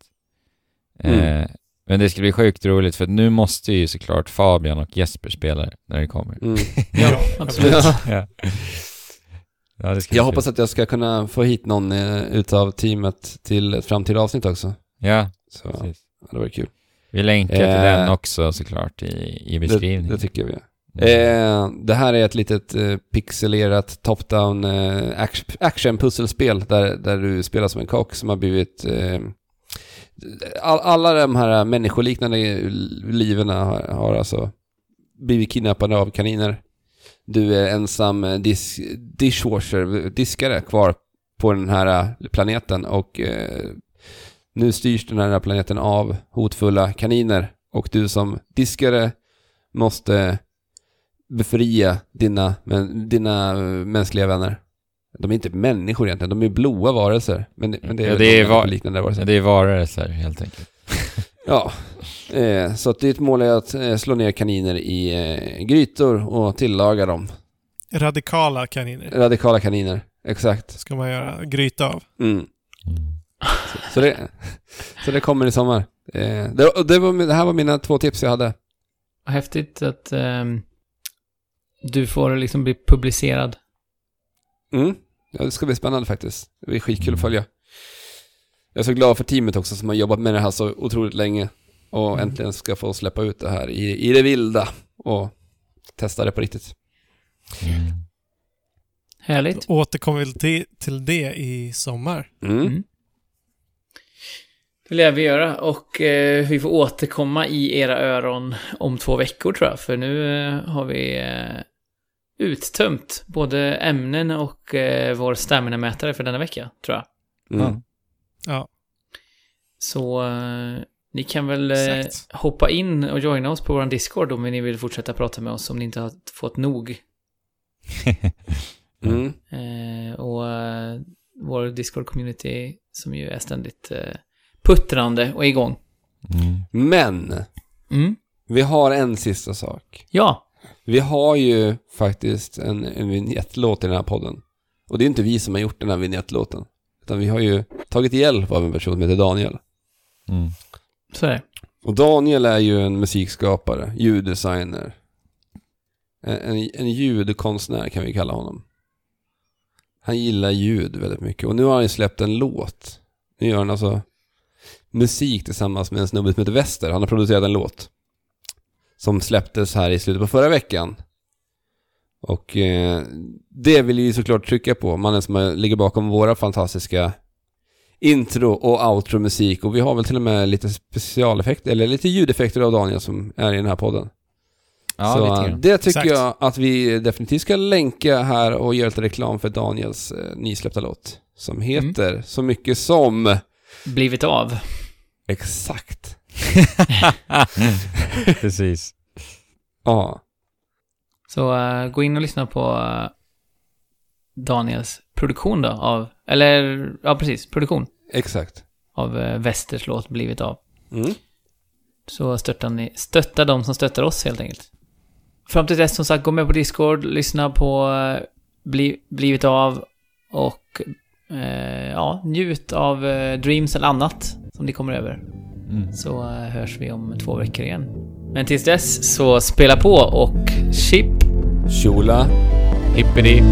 Eh, Mm. Men det ska bli sjukt roligt för nu måste ju såklart Fabian och Jesper spela när det kommer. Mm. (laughs) Ja, absolut. (laughs) ja. Ja, det Jag hoppas att jag ska kunna få hit någon eh, utav teamet till ett framtida avsnitt också. Ja, Så precis. det var kul. Vi länkar till Eh, den också såklart i, i Det, beskrivningen. det tycker vi. Mm. Eh, det här är ett litet eh, pixelerat top-down eh, action, action-pusselspel där, där du spelar som en kock som har blivit... Eh, all, alla de här människoliknande liven har, har alltså blivit kidnappade av kaniner. Du är ensam eh, dis, dishwasher, diskare kvar på den här eh, planeten och eh, nu styrs den här planeten av hotfulla kaniner och du som diskare måste befria dina, dina eh, mänskliga vänner. De är inte människor egentligen, de är blåa varelser. Men, men det är, Ja, det är liknande varelser. Det är varelser helt enkelt. (laughs) Ja, eh, så att ditt mål är att eh, slå ner kaniner i eh, grytor och tillaga dem. Radikala kaniner Radikala kaniner, exakt. ska man göra gryta av. Mm. Så, det, så det kommer i sommar. Eh, det, det, var, det här var mina två tips jag hade. Häftigt att ehm, du får liksom bli publicerad. Mm. Ja, det ska bli spännande faktiskt. Det blir skitkul att följa. Jag är så glad för teamet också som har jobbat med det här så otroligt länge. Och Mm. äntligen ska få släppa ut det här i, i det vilda. Och testa det på riktigt. Mm. Härligt. Då återkommer vi till, till det i sommar. Mm. Mm. Det lär vi göra och eh, vi får återkomma i era öron om två veckor tror jag. För nu eh, har vi eh, uttömt både ämnen och eh, vår stamina-mätare för denna vecka, tror jag. Mm. Ja, Så eh, ni kan väl eh, exakt. hoppa in och joina oss på vår Discord om ni vill fortsätta prata med oss om ni inte har fått nog. (laughs) Mm. Eh, och eh, vår Discord-community som ju är ständigt eh, puttrande och igång. Mm. Men, Mm. vi har en sista sak. Ja, Vi har ju faktiskt en, en vignettlåt i den här podden. Och det är inte vi som har gjort den här vignettlåten. Utan vi har ju tagit hjälp av en person som heter Daniel. Mm. så är det. Och Daniel är ju en musikskapare, ljuddesigner. En, en, en ljudkonstnär kan vi kalla honom. Han gillar ljud väldigt mycket. Och nu har han ju släppt en låt. Nu gör han alltså musik tillsammans med en snubbe som heter Wester. Han har producerat en låt. Som släpptes här i slutet på förra veckan. Och eh, det vill vi såklart trycka på. Mannen som ligger bakom våra fantastiska intro och outro-musik. Och vi har väl till och med lite specialeffekter, eller lite ljudeffekter av Daniel som är i den här podden. Ja, Så lite grann. det tycker Exakt. jag att vi definitivt ska länka här och göra lite reklam för Daniels eh, nysläppta låt. Som heter så mycket som... Blivit av. Exakt. (laughs) (laughs) Precis. Ja. Så eh, gå in och lyssna på eh, Daniels produktion då av, eller ja precis, produktion Exakt. av uh, Westers låt Blivit av. Mm. Så stöttar ni, stötta de som stöttar oss helt enkelt. Fram till dess som sagt, gå med på Discord, lyssna på eh, bli, Blivit av och eh, ja, njut av eh, Dreams eller annat som ni kommer över. Mm. Så eh, hörs vi om två veckor igen. Men tills dess så spela på och chip Shula. Hippity.